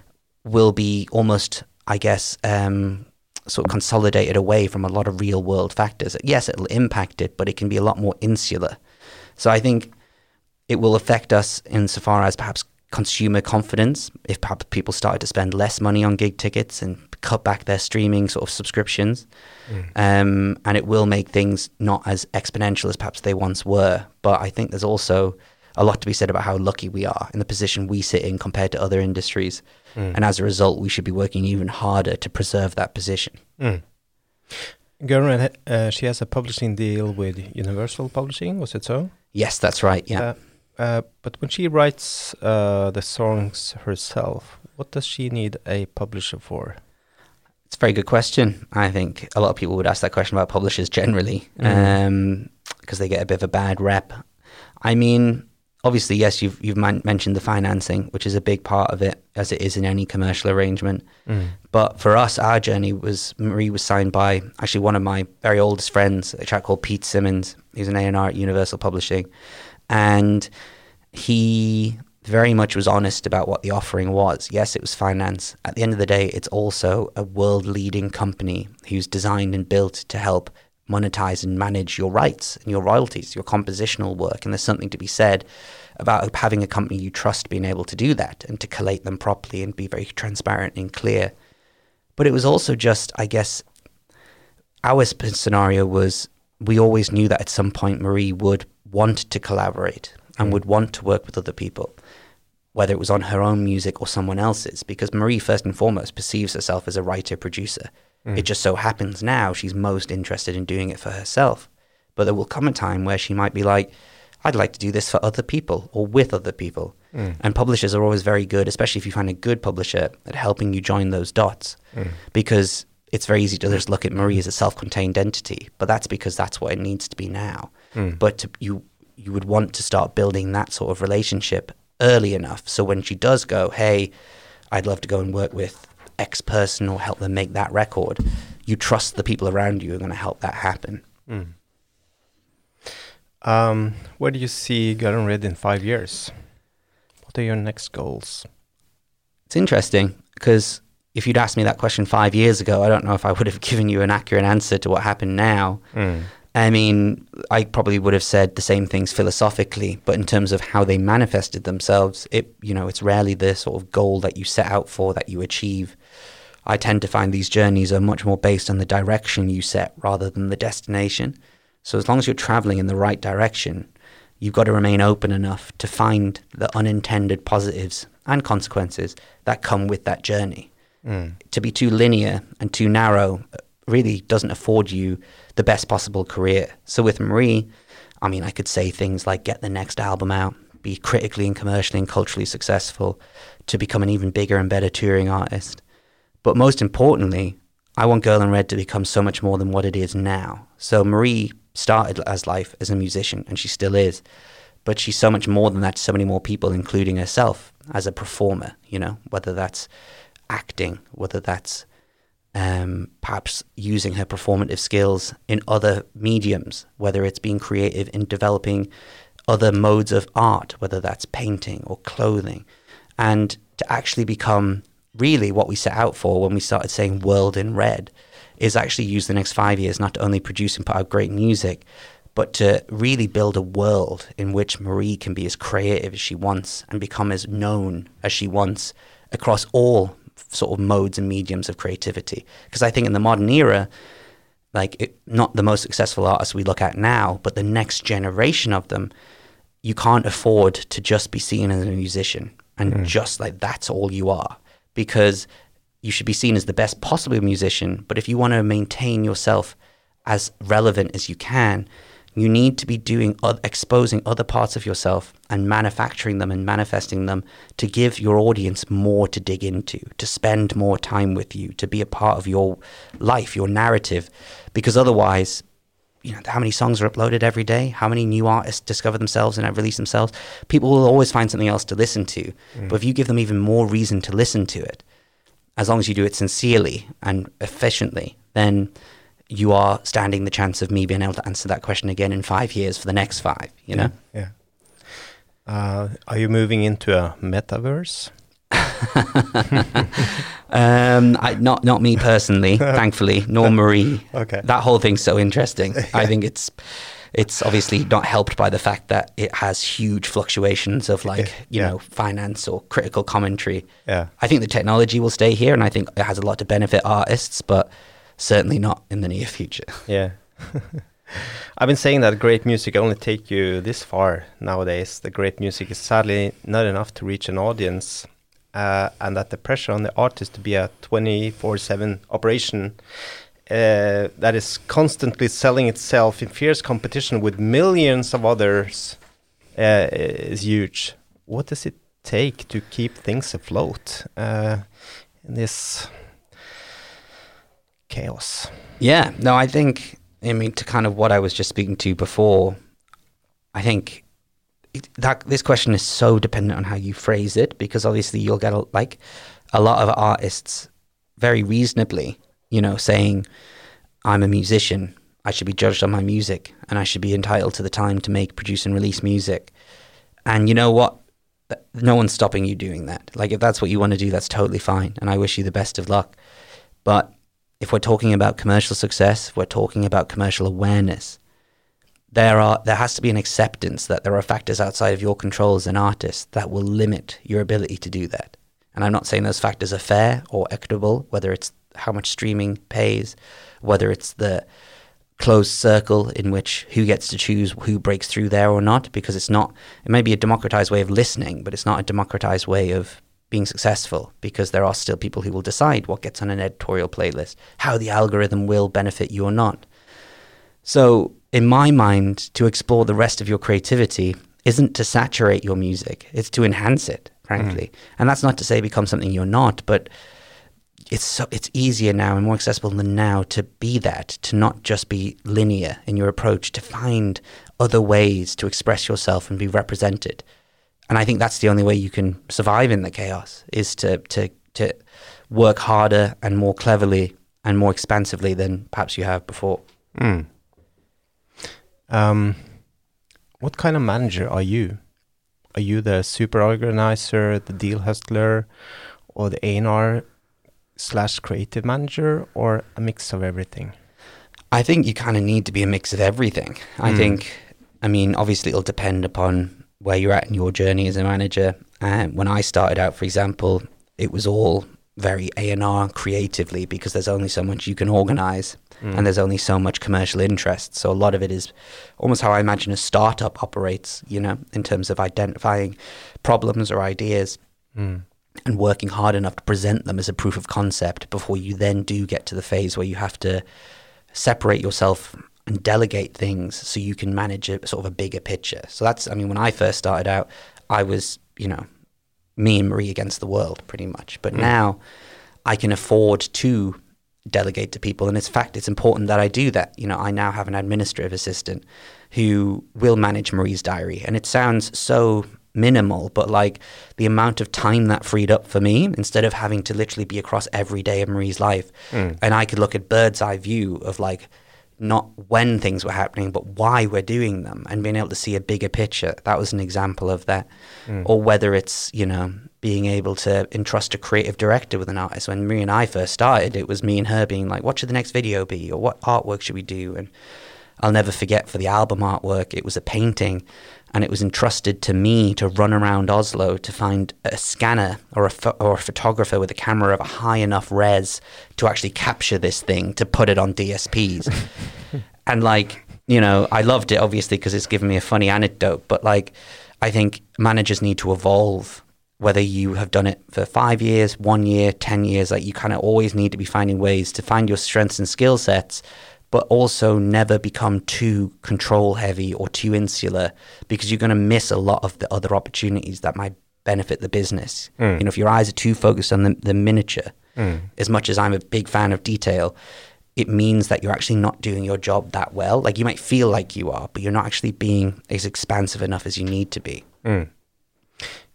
will be almost, I guess, um, sort of consolidated away from a lot of real world factors. Yes, it'll impact it, but it can be a lot more insular. So I think it will affect us insofar as perhaps consumer confidence. If perhaps people started to spend less money on gig tickets and cut back their streaming sort of subscriptions, mm. um, and it will make things not as exponential as perhaps they once were. But I think there's also a lot to be said about how lucky we are in the position we sit in compared to other industries. Mm. And as a result, we should be working even harder to preserve that position. Mm. uh, she has a publishing deal with Universal Publishing, was it so? Yes, that's right, yeah. Uh, uh, but when she writes uh, the songs herself, what does she need a publisher for? It's a very good question. I think a lot of people would ask that question about publishers generally because mm. um, they get a bit of a bad rep. I mean, obviously, yes, you've you've man- mentioned the financing, which is a big part of it, as it is in any commercial arrangement. Mm. But for us, our journey was Marie was signed by actually one of my very oldest friends, a chap called Pete Simmons. He's an A and R at Universal Publishing, and he very much was honest about what the offering was. Yes, it was finance. At the end of the day, it's also a world leading company who's designed and built to help monetize and manage your rights and your royalties, your compositional work. And there's something to be said about having a company you trust being able to do that and to collate them properly and be very transparent and clear. But it was also just, I guess, our scenario was we always knew that at some point Marie would want to collaborate and mm. would want to work with other people, whether it was on her own music or someone else's, because Marie, first and foremost, perceives herself as a writer producer. Mm. It just so happens now she's most interested in doing it for herself. But there will come a time where she might be like, I'd like to do this for other people or with other people. Mm. And publishers are always very good, especially if you find a good publisher, at helping you join those dots. Mm. Because it's very easy to just look at Marie as a self-contained entity, but that's because that's what it needs to be now. Mm. But to, you you would want to start building that sort of relationship early enough, so when she does go, hey, I'd love to go and work with X person or help them make that record, you trust the people around you are going to help that happen. Mm. Um, where do you see Girl in Red in five years? What are your next goals? It's interesting because if you'd asked me that question five years ago, I don't know if I would have given you an accurate answer to what happened now. Mm. I mean, I probably would have said the same things philosophically, but in terms of how they manifested themselves, it you know, it's rarely the sort of goal that you set out for that you achieve. I tend to find these journeys are much more based on the direction you set rather than the destination. So as long as you're traveling in the right direction, you've got to remain open enough to find the unintended positives and consequences that come with that journey. Mm. To be too linear and too narrow really doesn't afford you the best possible career. So with Marie, I mean, I could say things like get the next album out, be critically and commercially and culturally successful, to become an even bigger and better touring artist. But most importantly, I want Girl in Red to become so much more than what it is now. So Marie started as life as a musician, and she still is. But she's so much more than that to so many more people, including herself as a performer, you know, whether that's acting, whether that's um, perhaps using her performative skills in other mediums, whether it's being creative in developing other modes of art, whether that's painting or clothing, and to actually become really what we set out for when we started saying world in red is actually use the next five years not to only produce and put out great music, but to really build a world in which Marie can be as creative as she wants and become as known as she wants across all sort of modes and mediums of creativity. Because I think in the modern era, like it, not the most successful artists we look at now, but the next generation of them, you can't afford to just be seen as a musician and mm. just like that's all you are because you should be seen as the best possible musician. But if you want to maintain yourself as relevant as you can, you need to be doing uh, exposing other parts of yourself and manufacturing them and manifesting them to give your audience more to dig into, to spend more time with you, to be a part of your life, your narrative, because otherwise, you know, how many songs are uploaded every day? How many new artists discover themselves and release themselves? People will always find something else to listen to. Mm. But if you give them even more reason to listen to it, as long as you do it sincerely and efficiently, then you are standing the chance of me being able to answer that question again in five years for the next five, you know? Yeah. Uh, are you moving into a metaverse? um, I, not not me personally, thankfully, nor Marie. Okay. That whole thing's so interesting. I think it's it's obviously not helped by the fact that it has huge fluctuations of like you yeah. know finance or critical commentary. Yeah. I think the technology will stay here, and I think it has a lot to benefit artists, but certainly not in the near future. Yeah. I've been saying that great music only take you this far nowadays. The great music is sadly not enough to reach an audience, uh, and that the pressure on the artist to be a 24/7 operation uh, that is constantly selling itself in fierce competition with millions of others uh, is huge. What does it take to keep things afloat uh, in this chaos? Yeah, no, I think, I mean, to kind of what I was just speaking to before, I think that this question is so dependent on how you phrase it because obviously you'll get a, like a lot of artists very reasonably you know, saying, I'm a musician, I should be judged on my music, and I should be entitled to the time to make, produce, and release music. And you know what? No one's stopping you doing that. Like, if that's what you want to do, that's totally fine. And I wish you the best of luck. But if we're talking about commercial success, if we're talking about commercial awareness, there are there has to be an acceptance that there are factors outside of your control as an artist that will limit your ability to do that. And I'm not saying those factors are fair or equitable, whether it's how much streaming pays, whether it's the closed circle in which who gets to choose who breaks through there or not, because it's not, it may be a democratized way of listening, but it's not a democratized way of being successful because there are still people who will decide what gets on an editorial playlist, how the algorithm will benefit you or not. So, in my mind, to explore the rest of your creativity isn't to saturate your music, it's to enhance it, frankly. Mm. And that's not to say become something you're not, but it's so it's easier now and more accessible than now to be that to not just be linear in your approach to find other ways to express yourself and be represented and i think that's the only way you can survive in the chaos is to to to work harder and more cleverly and more expansively than perhaps you have before mm. um, what kind of manager are you are you the super organizer the deal hustler or the A&R slash creative manager or a mix of everything? I think you kind of need to be a mix of everything. Mm. I hmm. think, I mean, obviously it'll depend upon where you're at in your journey as a manager. And when I started out, for example, it was all very A&R creatively because there's only so much you can organize mm. and there's only so much commercial interest. So a lot of it is almost how I imagine a startup operates, you know, in terms of identifying problems or ideas. Mm and working hard enough to present them as a proof of concept before you then do get to the phase where you have to separate yourself and delegate things so you can manage a sort of a bigger picture. So that's, I mean, when I first started out, I was, you know, me and Marie against the world pretty much. But mm. now I can afford to delegate to people. And in fact, it's important that I do that. You know, I now have an administrative assistant who will manage Marie's diary. And it sounds so minimal, but like the amount of time that freed up for me instead of having to literally be across every day of Marie's life. Mm. And I could look at bird's eye view of like not when things were happening, but why we're doing them and being able to see a bigger picture. That was an example of that. Mm. Or whether it's, you know, being able to entrust a creative director with an artist. When Marie and I first started, it was me and her being like, "What should the next video be?" or "What artwork should we do?" And I'll never forget for the album artwork, it was a painting, and it was entrusted to me to run around Oslo to find a scanner or a pho- or a photographer with a camera of a high enough res to actually capture this thing to put it on DSPs. and like, you know, I loved it obviously because it's given me a funny anecdote, but like I think managers need to evolve whether you have done it for five years, one year, 10 years, like you kind of always need to be finding ways to find your strengths and skill sets, but also never become too control heavy or too insular because you're going to miss a lot of the other opportunities that might benefit the business. Mm. You know, if your eyes are too focused on the, the miniature, Mm. as much as I'm a big fan of detail, it means that you're actually not doing your job that well. Like you might feel like you are, but you're not actually being as expansive enough as you need to be. Mm.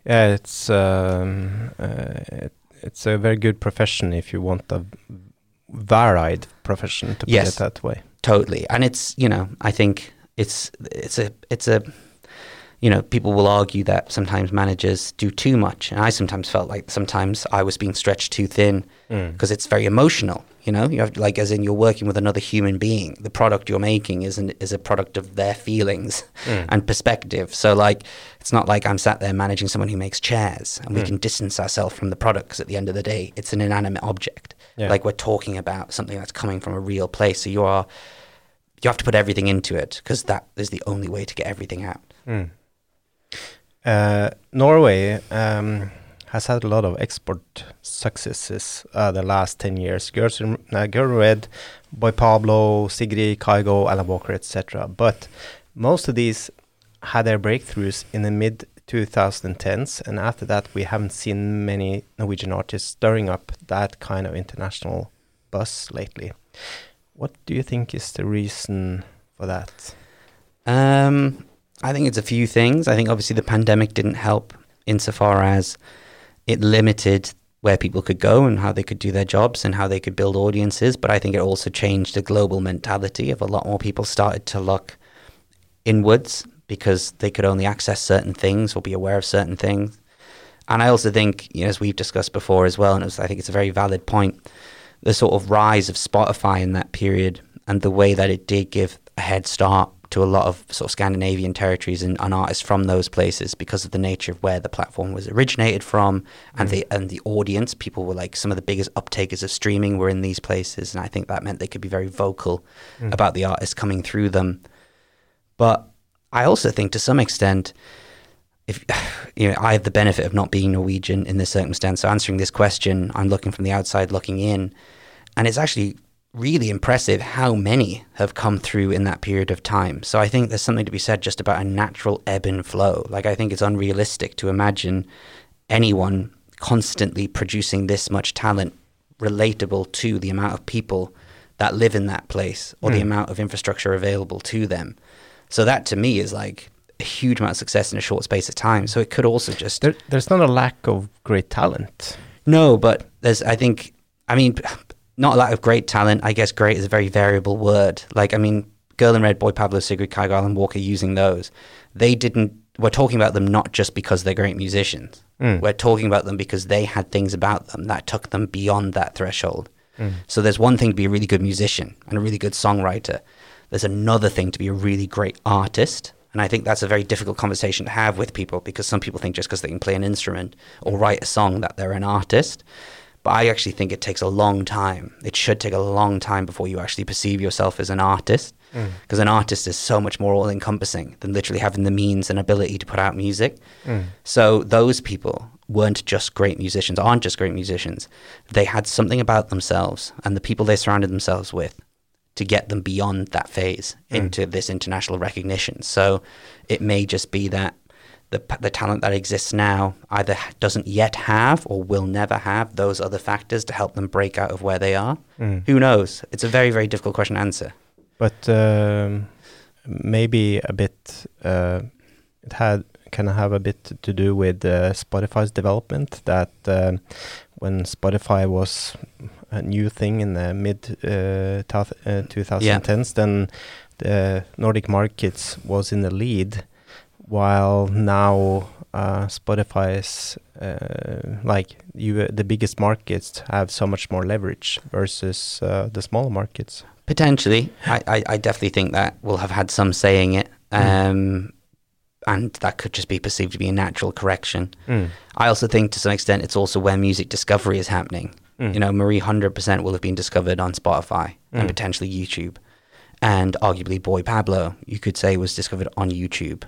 Yeah, it's um, uh, it, it's a very good profession if you want a varied profession to put Yes. it that way. Totally. And it's, you know, I think it's it's a it's a you know, people will argue that sometimes managers do too much. And I sometimes felt like sometimes I was being stretched too thin Mm. because it's very emotional. You know, you have like as in you're working with another human being. The product you're making is an, is a product of their feelings Mm. and perspective. So like, it's not like I'm sat there managing someone who makes chairs and we Mm. can distance ourselves from the product because at the end of the day, it's an inanimate object. Yeah. Like we're talking about something that's coming from a real place. So you are you have to put everything into it because that is the only way to get everything out. Mm. Uh, Norway um, has had a lot of export successes uh, the last 10 years. Girls in, Girl Red, Boy Pablo, Sigrid, Kygo, Alan Walker, etc. But most of these had their breakthroughs in the mid 2010s, and after that, we haven't seen many Norwegian artists stirring up that kind of international buzz lately. What do you think is the reason for that? Um, I think it's a few things. I think obviously the pandemic didn't help insofar as it limited where people could go and how they could do their jobs and how they could build audiences. But I think it also changed the global mentality of a lot more people started to look inwards because they could only access certain things or be aware of certain things. And I also think, you know, as we've discussed before as well, and it was, I think it's a very valid point, the sort of rise of Spotify in that period and the way that it did give a head start to a lot of sort of Scandinavian territories and, and artists from those places because of the nature of where the platform was originated from and Mm. the and the audience. People were like some of the biggest uptakers of streaming were in these places, and I think that meant they could be very vocal Mm. about the artists coming through them. But I also think to some extent, if you know, I have the benefit of not being Norwegian in this circumstance. So answering this question, I'm looking from the outside looking in, and it's actually really impressive how many have come through in that period of time. So I think there's something to be said just about a natural ebb and flow. Like I think it's unrealistic to imagine anyone constantly producing this much talent relatable to the amount of people that live in that place or the Mm. amount of infrastructure available to them. So that to me is like a huge amount of success in a short space of time. So it could also just There, there's not a lack of great talent. no, but there's I think I mean not a lack of great talent. I guess great is a very variable word. Like I mean, Girl in Red, Boy Pablo, Sigrid Kygo, Alan Walker using those. They didn't. We're talking about them not just because they're great musicians. Mm. We're talking about them because they had things about them that took them beyond that threshold. Mm. So there's one thing to be a really good musician and a really good songwriter. There's another thing to be a really great artist. And I think that's a very difficult conversation to have with people because some people think just because they can play an instrument or write a song that they're an artist. But I actually think it takes a long time. It should take a long time before you actually perceive yourself as an artist Mm. because an artist is so much more all encompassing than literally having the means and ability to put out music. Mm. So those people weren't just great musicians, aren't just great musicians. They had something about themselves and the people they surrounded themselves with to get them beyond that phase Mm. into this international recognition. So it may just be that the the talent that exists now either doesn't yet have or will never have those other factors to help them break out of where they are. Mm. Who knows? It's a very very difficult question to answer. But um, maybe a bit. Uh, it had can have a bit to do with uh, Spotify's development. That um, when Spotify was a new thing in the mid uh, thou- uh, 2010s, then the Nordic markets was in the lead while now uh, Spotify is uh, like you, the biggest markets have so much more leverage versus uh, the smaller markets. Potentially, I, I, I, definitely think that will have had some saying it, mm. um, mm. and that could just be perceived to be a natural correction. Mm. I also think to some extent it's also where music discovery is happening. Mm. You know, Marie hundred percent will have been discovered on Spotify and mm. potentially YouTube, and arguably Boy Pablo, you could say, was discovered on YouTube.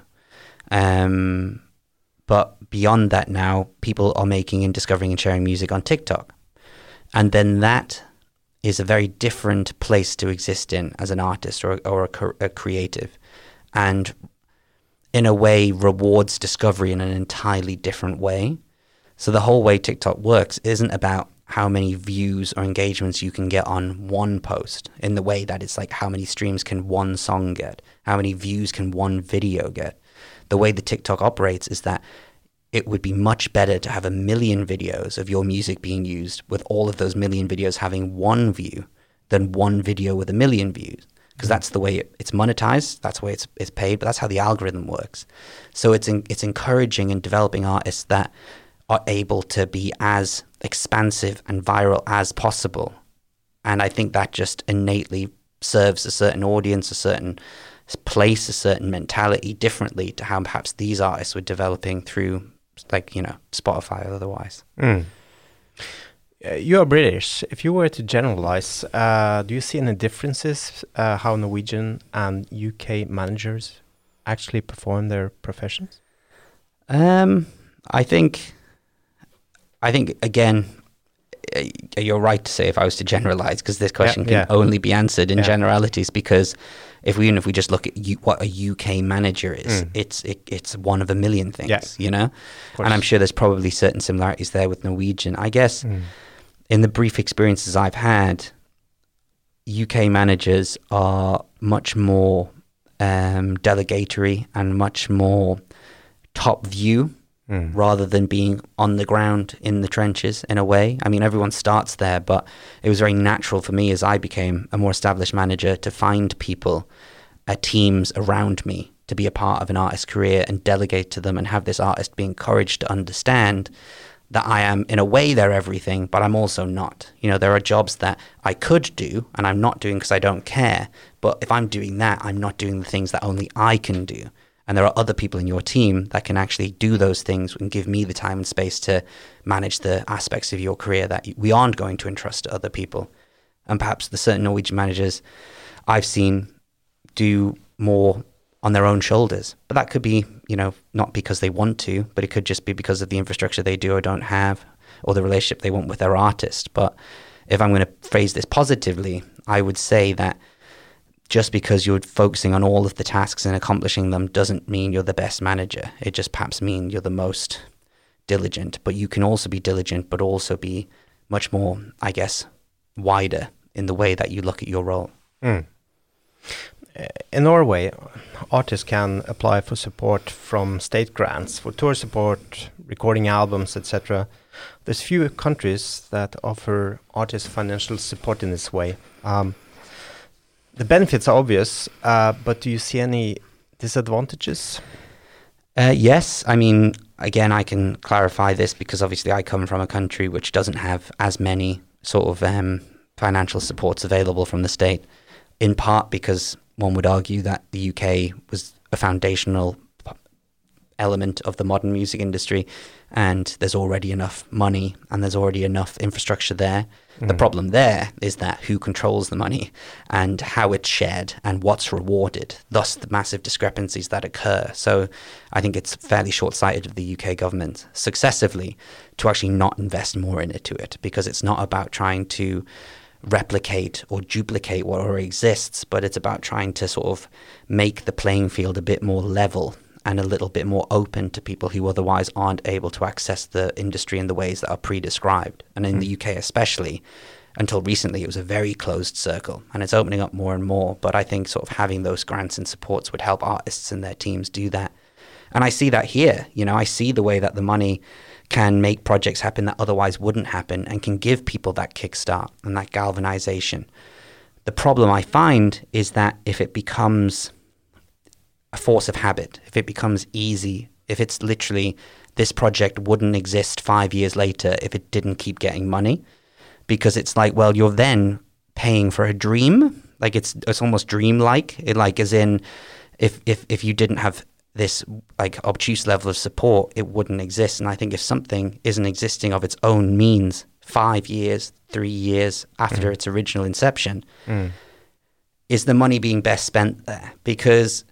Um, but beyond that, now people are making and discovering and sharing music on TikTok, and then that is a very different place to exist in as an artist or, or a, a creative, and in a way rewards discovery in an entirely different way. So the whole way TikTok works isn't about how many views or engagements you can get on one post in the way that it's like how many streams can one song get, how many views can one video get. The way the TikTok operates is that it would be much better to have a million videos of your music being used with all of those million videos having one view than one video with a million views because that's the way it, it's monetized that's the way it's, it's paid but that's how the algorithm works so it's in, it's encouraging and developing artists that are able to be as expansive and viral as possible. And I think that just innately serves a certain audience, a certain place, a certain mentality differently to how perhaps these artists were developing through, like, you know, Spotify or otherwise. Mm. Uh, you are British. If you were to generalize, uh, do you see any differences uh, how Norwegian and UK managers actually perform their professions? Um, I think I think again, uh, you're right to say if I was to generalize, because this question yeah, can yeah. only be answered in yeah. generalities. Because if we even if we just look at U, what a UK manager is, mm. it's it, it's one of a million things, you know. And I'm sure there's probably certain similarities there with Norwegian. I guess mm. in the brief experiences I've had, UK managers are much more um, delegatory and much more top view mm. rather than being on the ground in the trenches in a way. I mean, everyone starts there, but it was very natural for me as I became a more established manager to find people, uh, teams around me to be a part of an artist's career and delegate to them and have this artist be encouraged to understand that I am, in a way, they're everything, but I'm also not. You know, there are jobs that I could do and I'm not doing because I don't care. But if I'm doing that, I'm not doing the things that only I can do and there are other people in your team that can actually do those things and give me the time and space to manage the aspects of your career that we aren't going to entrust to other people. And perhaps the certain Norwegian managers I've seen do more on their own shoulders. But that could be, you know, not because they want to, but it could just be because of the infrastructure they do or don't have or the relationship they want with their artist. But if I'm going to phrase this positively, I would say that just because you're focusing on all of the tasks and accomplishing them doesn't mean you're the best manager. It just perhaps means you're the most diligent. But you can also be diligent, but also be much more, I guess, wider in the way that you look at your role. Mm. In Norway, artists can apply for support from state grants for tour support, recording albums, etc. There's few countries that offer artists financial support in this way. Um, the benefits are obvious, uh, but do you see any disadvantages? Uh, yes, I mean, again, I can clarify this because obviously I come from a country which doesn't have as many sort of um, financial supports available from the state. In part because one would argue that the UK was a foundational element of the modern music industry, and there's already enough money and there's already enough infrastructure there. Mm. The problem there is that who controls the money and how it's shared and what's rewarded, thus the massive discrepancies that occur. So I think it's fairly short sighted of the UK government successively to actually not invest more into it because it's not about trying to replicate or duplicate what already exists, but it's about trying to sort of make the playing field a bit more level and a little bit more open to people who otherwise aren't able to access the industry in the ways that are pre-described. And in mm. the UK especially, until recently, it was a very closed circle, and it's opening up more and more. But I think sort of having those grants and supports would help artists and their teams do that. And I see that here. You know, I see the way that the money can make projects happen that otherwise wouldn't happen and can give people that kickstart and that galvanization. The problem I find is that if it becomes a force of habit, if it becomes easy, if it's literally this project wouldn't exist five years later if it didn't keep getting money, because it's like, well, you're then paying for a dream. Like it's it's almost dreamlike. It like as in, if if if you didn't have this like obtuse level of support, it wouldn't exist. And I think if something isn't existing of its own means, five years, three years after mm. its original inception, mm. is the money being best spent there? Because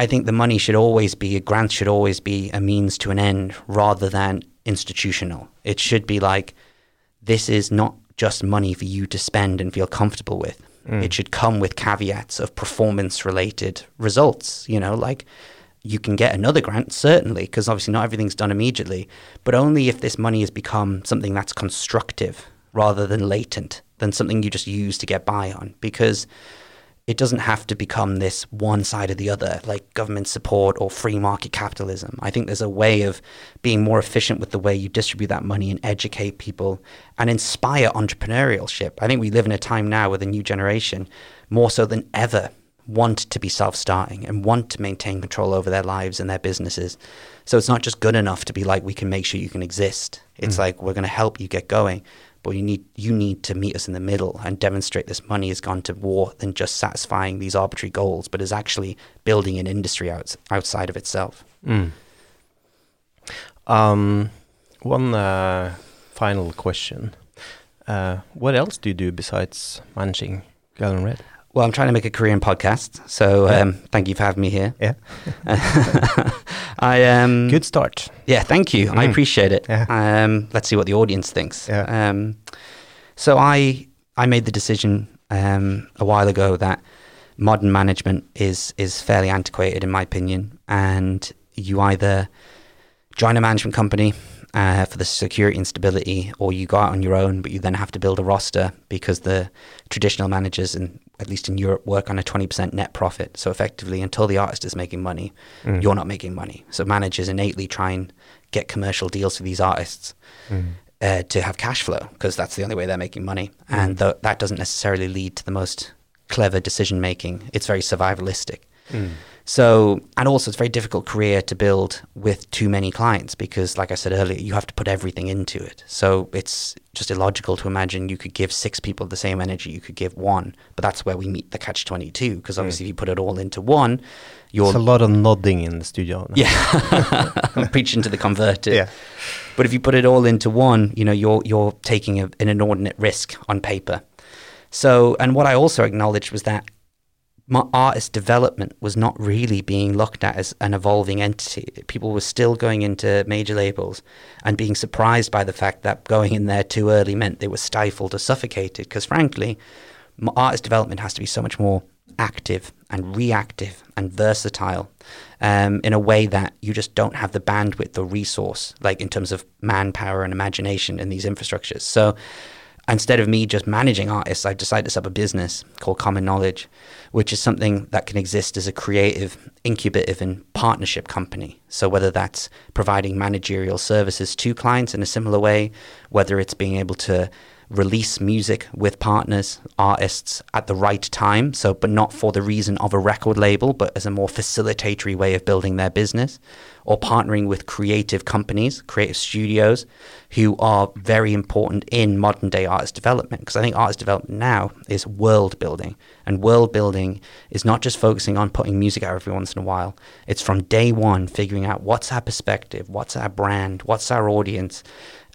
I think the money should always be a grant should always be a means to an end rather than institutional. It should be like this is not just money for you to spend and feel comfortable with. Mm. It should come with caveats of performance related results, you know, like you can get another grant, certainly, because obviously not everything's done immediately, but only if this money has become something that's constructive rather than latent, than something you just use to get by on. Because it doesn't have to become this one side or the other, like government support or free market capitalism. I think there's a way of being more efficient with the way you distribute that money and educate people and inspire entrepreneurship. I think we live in a time now with a new generation, more so than ever, want to be self starting and want to maintain control over their lives and their businesses. So it's not just good enough to be like, we can make sure you can exist. It's mm. like, we're going to help you get going but you need you need to meet us in the middle and demonstrate this money has gone to more than just satisfying these arbitrary goals, but is actually building an industry out, outside of itself. Mm. Um, one uh, final question: uh, What else do you do besides managing Girl in Red? Well, I'm trying to make a career in podcast, so yeah. um, thank you for having me here. Yeah, I um, good start. Yeah, thank you. Mm. I appreciate it. Yeah. Um, let's see what the audience thinks. Yeah. Um, so I I made the decision um, a while ago that modern management is is fairly antiquated in my opinion, and you either join a management company uh, for the security and stability, or you go out on your own, but you then have to build a roster because the traditional managers, and at least in Europe, work on a 20% net profit. So effectively, until the artist is making money, mm. you're not making money. So managers innately try and get commercial deals for these artists. Mm. Uh, to have cash flow because that's the only way they're making money, mm. and th- that doesn't necessarily lead to the most clever decision making. It's very survivalistic. Mm. So, and also it's a very difficult career to build with too many clients because, like I said earlier, you have to put everything into it. So it's just illogical to imagine you could give six people the same energy you could give one. But that's where we meet the catch 22 because hmm. obviously mm. if you put it all into one, you're. It's a lot of nodding in the studio. Now. Yeah. I'm preaching to the converted. Yeah. But if you put it all into one, you know, you're, you're taking a, an inordinate risk on paper. So, and what I also acknowledged was that my artist development was not really being looked at as an evolving entity. People were still going into major labels and being surprised by the fact that going in there too early meant they were stifled or suffocated. Because frankly, artist development has to be so much more active and reactive and versatile um, in a way that you just don't have the bandwidth or resource, like in terms of manpower and imagination in these infrastructures. So instead of me just managing artists, I decided to set up a business called Common Knowledge, which is something that can exist as a creative, incubative, and partnership company. So, whether that's providing managerial services to clients in a similar way, whether it's being able to release music with partners, artists at the right time. So, but not for the reason of a record label, but as a more facilitatory way of building their business, or partnering with creative companies, creative studios, who are very important in modern day artist development. Because I think artist development now is world building, and world building is not just focusing on putting music out every once in a while. It's from day one figuring out what's our perspective, what's our brand, what's our audience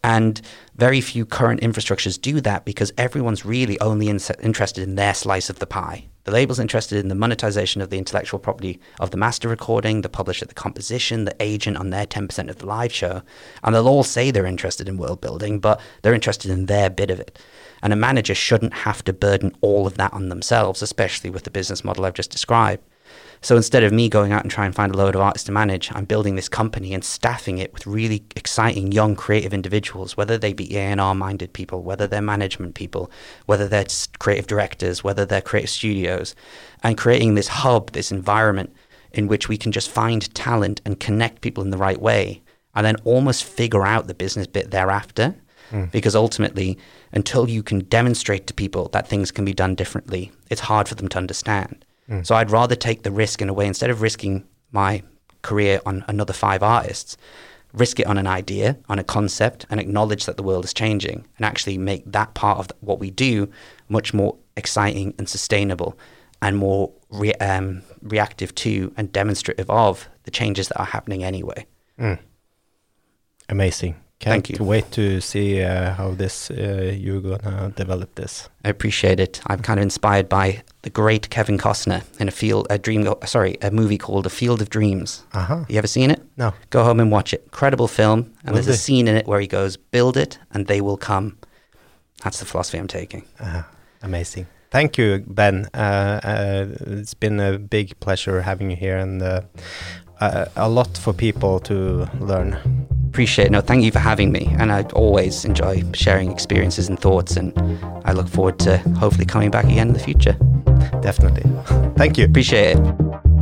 and very few current infrastructures do that because everyone's really only in- interested in their slice of the pie. The label's interested in the monetization of the intellectual property of the master recording, the publisher, the composition, the agent on their 10% of the live show. And they'll all say they're interested in world building, but they're interested in their bit of it. And a manager shouldn't have to burden all of that on themselves, especially with the business model I've just described. So instead of me going out and trying to find a load of artists to manage, I'm building this company and staffing it with really exciting young creative individuals, whether they be A&R minded people, whether they're management people, whether they're creative directors, whether they're creative studios, and creating this hub, this environment in which we can just find talent and connect people in the right way and then almost figure out the business bit thereafter. Mm. Because ultimately, until you can demonstrate to people that things can be done differently, it's hard for them to understand. Mm. So I'd rather take the risk in a way instead of risking my career on another five artists, risk it on an idea, on a concept, and acknowledge that the world is changing, and actually make that part of what we do much more exciting and sustainable, and more re- um, reactive to and demonstrative of the changes that are happening anyway. Mm. Amazing. Can't Thank you. wait to see uh, how this uh, you're gonna develop this. I appreciate it. I'm kind of inspired by the great Kevin Costner in a field, a dream, sorry, a movie called A Field of Dreams. Uh huh. You ever seen it? No. Go home and watch it. Incredible film. And Will there's a scene in it where he goes, "Build it, and they will come." That's the philosophy I'm taking. Uh-huh. amazing. Thank you, Ben. Uh, uh, it's been a big pleasure having you here, and uh, uh, a lot for people to learn. Appreciate it. No, thank you for having me. And I always enjoy sharing experiences and thoughts. And I look forward to hopefully coming back again in the future. Definitely. Thank you. Appreciate it.